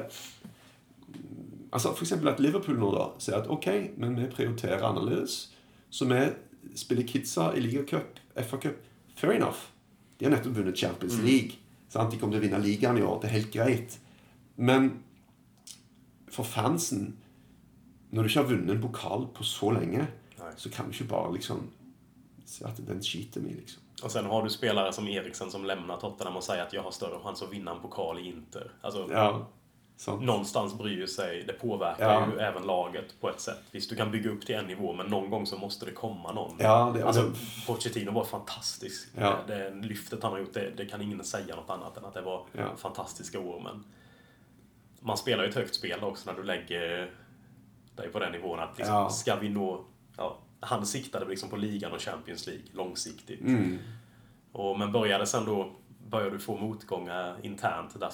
Altså eksempel at Liverpool nå da sier at ok, men vi prioriterer annerledes. Så vi spiller Kidsa i ligacup, FA-cup. Fair enough. De har nettopp vunnet Champions League. Sant? De kommer til å vinne ligaen i år. Det er helt greit. Men for fansen Når du ikke har vunnet en pokal på så lenge, Nei. så kan du ikke bare liksom si at den skiter vi, liksom. Och sen har du spelare som Eriksen som lämnar Tottenham och säger att jag har större chans att vinna en pokal i Inter. Alltså, Ja, sant. någonstans bryr sig, det påverkar Ja. ju även laget på ett sätt. Visst, du kan bygga upp till en nivå, men någon gång så måste det komma någon. Ja, det, Alltså, det, Pochettino var fantastisk. Ja. Det lyftet han har gjort, det, det kan ingen säga något annat än att det var Ja. fantastiska år. Men man spelar ju ett högt spel också när du lägger dig på den nivån. Att liksom, Ja. ska vi nå... Ja, han siktade liksom på ligan och Champions League långsiktigt. mm, Och, men började sen då, börjar du få motgångar internt där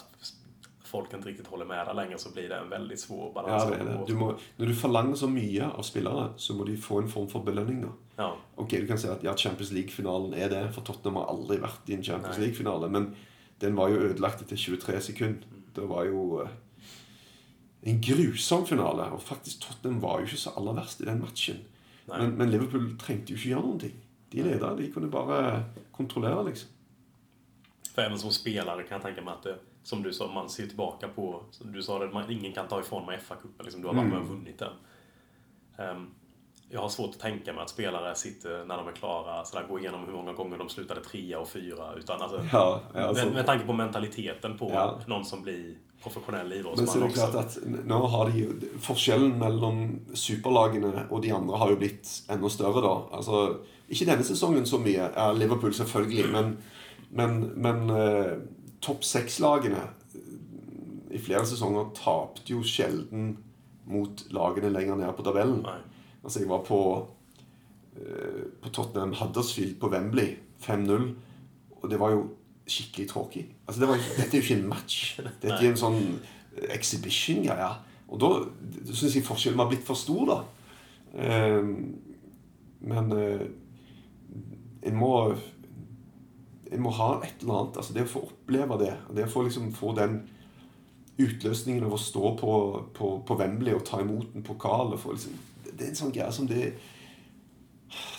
folk inte riktigt håller med deg lenger, så blir det en veldig svår balans. ja, det det. Du må, når du forlanger så mye av spillere, så må de få en form for belønning. da. Ja, Ok, du kan si at ja, Champions League-finalen er det, for Tottenham har aldri vært i en Champions League-finale. Men den var jo ødelagt etter 23 sekunder. Det var jo eh, en grusom finale. Og faktisk, Tottenham var jo ikke så aller verst i den matchen. Men, men Liverpool trengte jo ikke gjøre noen ting. De leda, de kunne bare kontrollere, liksom. For även som spillere kan jeg tenke meg at det, som du sa, man ser tillbaka på, du sa det, man, ingen kan ta ifrån mig FA-cupen, liksom, du har varit med och vunnit den. Um, jag har svårt att tänka mig att spelare sitter när de är klara, så där, går igenom hur många gånger de slutade trea och fyra. Utan alltså, Ja, altså- med, med tanke på mentaliteten på Ja. någon som blir professionell Men så er det klart också. at nå har de Forskjellen mellom superlagene og de andre har jo blitt enda større, da. Altså, ikke denne sesongen så mye. Liverpool selvfølgelig, men, men, men eh, topp seks-lagene eh, i flere sesonger tapte jo sjelden mot lagene lenger ned på tabellen. Nei. Altså, jeg var på, eh, på Tottenham Huddersfield på Wembley 5-0, og det var jo skikkelig tråkig. Altså, det var, dette er jo ikke en match. Dette er en sånn eh, exhibition-greie. Og da syns jeg forskjellen var blitt for stor, da. Eh, men eh, en må En må ha et eller annet. altså Det å få oppleve det. Det å få liksom få den utløsningen av å stå på, på, på Wembley og ta imot en pokal og få liksom, Det er en sånn greie som det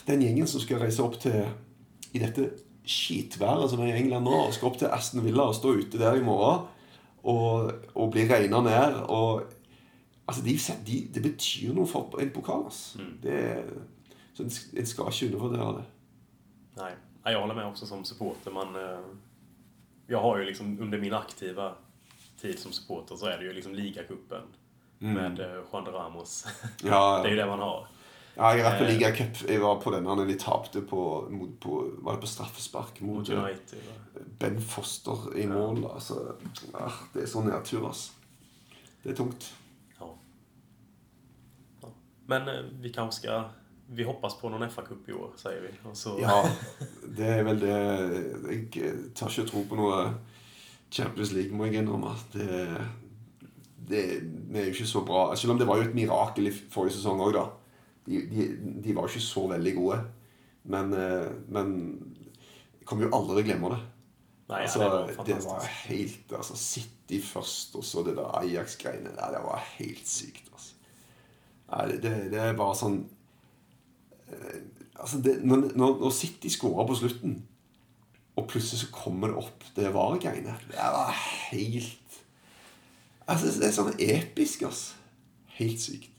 Den gjengen som skal reise opp til i dette skitværet som er i England nå, og skal opp til Aston Villa og stå ute der i morgen og, og bli regna ned og Altså, de, de, Det betyr noe for en pokal. Altså. Det, så en, en skal ikke undervurdere det. Nej. Jag håller med också som supporter. Man, eh, jag har ju liksom under min aktiva tid som supporter så är det ju liksom ligacupen med eh, Juan de Ramos. Ja, det är ju det man har. Ja, jeg har vært på Eh. ligacup. Jeg var på den når de tapte på, mot, på Var det på straffespark mot, Mot United. Ben Foster i mål. Altså, ah, det er sånn nedtur, altså. Det er tungt. Ja. ja. Men vi kanske ska... Vi hoppas på noen FA-cup i år, sier vi. Så, Ja, det er vel det Jeg tar ikke tro på noe Champions League, må jeg innrømme. Det, det, det er jo ikke så bra. Selv om det var jo et mirakel i forrige sesong òg, da. De, de, de var jo ikke så veldig gode. Men, eh, men jeg kommer jo aldri til å glemme det. Nei, altså, ja, det var det var helt altså, City først, og så det der Ajax-greiene der. Det var helt sykt. Altså. Nei, det, det, er bare sånn altså det, når, når, når City skåra på slutten, og plutselig så kommer det opp det VAR-greiene Det var helt Altså, det er sånn episk, altså. Helt sykt.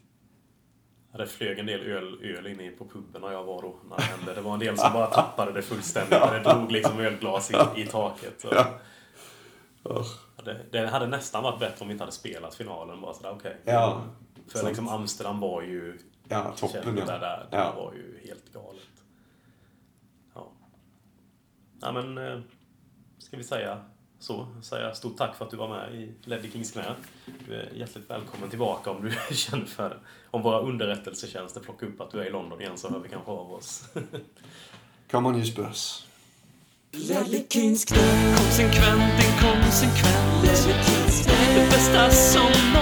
Det flög en del öl, öl in i på puben när jag var då. När det, hände. det var en del som bara tappade det fullständigt. Det drog liksom ölglas i, i taket. Det, det hade nästan varit bättre om vi inte hade spelat finalen. Bara sådär, okay. Ja, För liksom Amsterdam var ju... Ja, toppen, kände ja. Där, det Ja. var ju helt galet. Ja. Ja men... eh, Ska vi säga så? Säga stort tack för att du var med i Leddy Kings knä. Du är hjärtligt välkommen tillbaka om du känner för det. Om våra underrättelsetjänster plockar upp att du är i London igen så hör vi kanske av oss. Come on you Spurs. Ledley Kings knä Konsekvent, inkonsekvent Det bästa som någonsin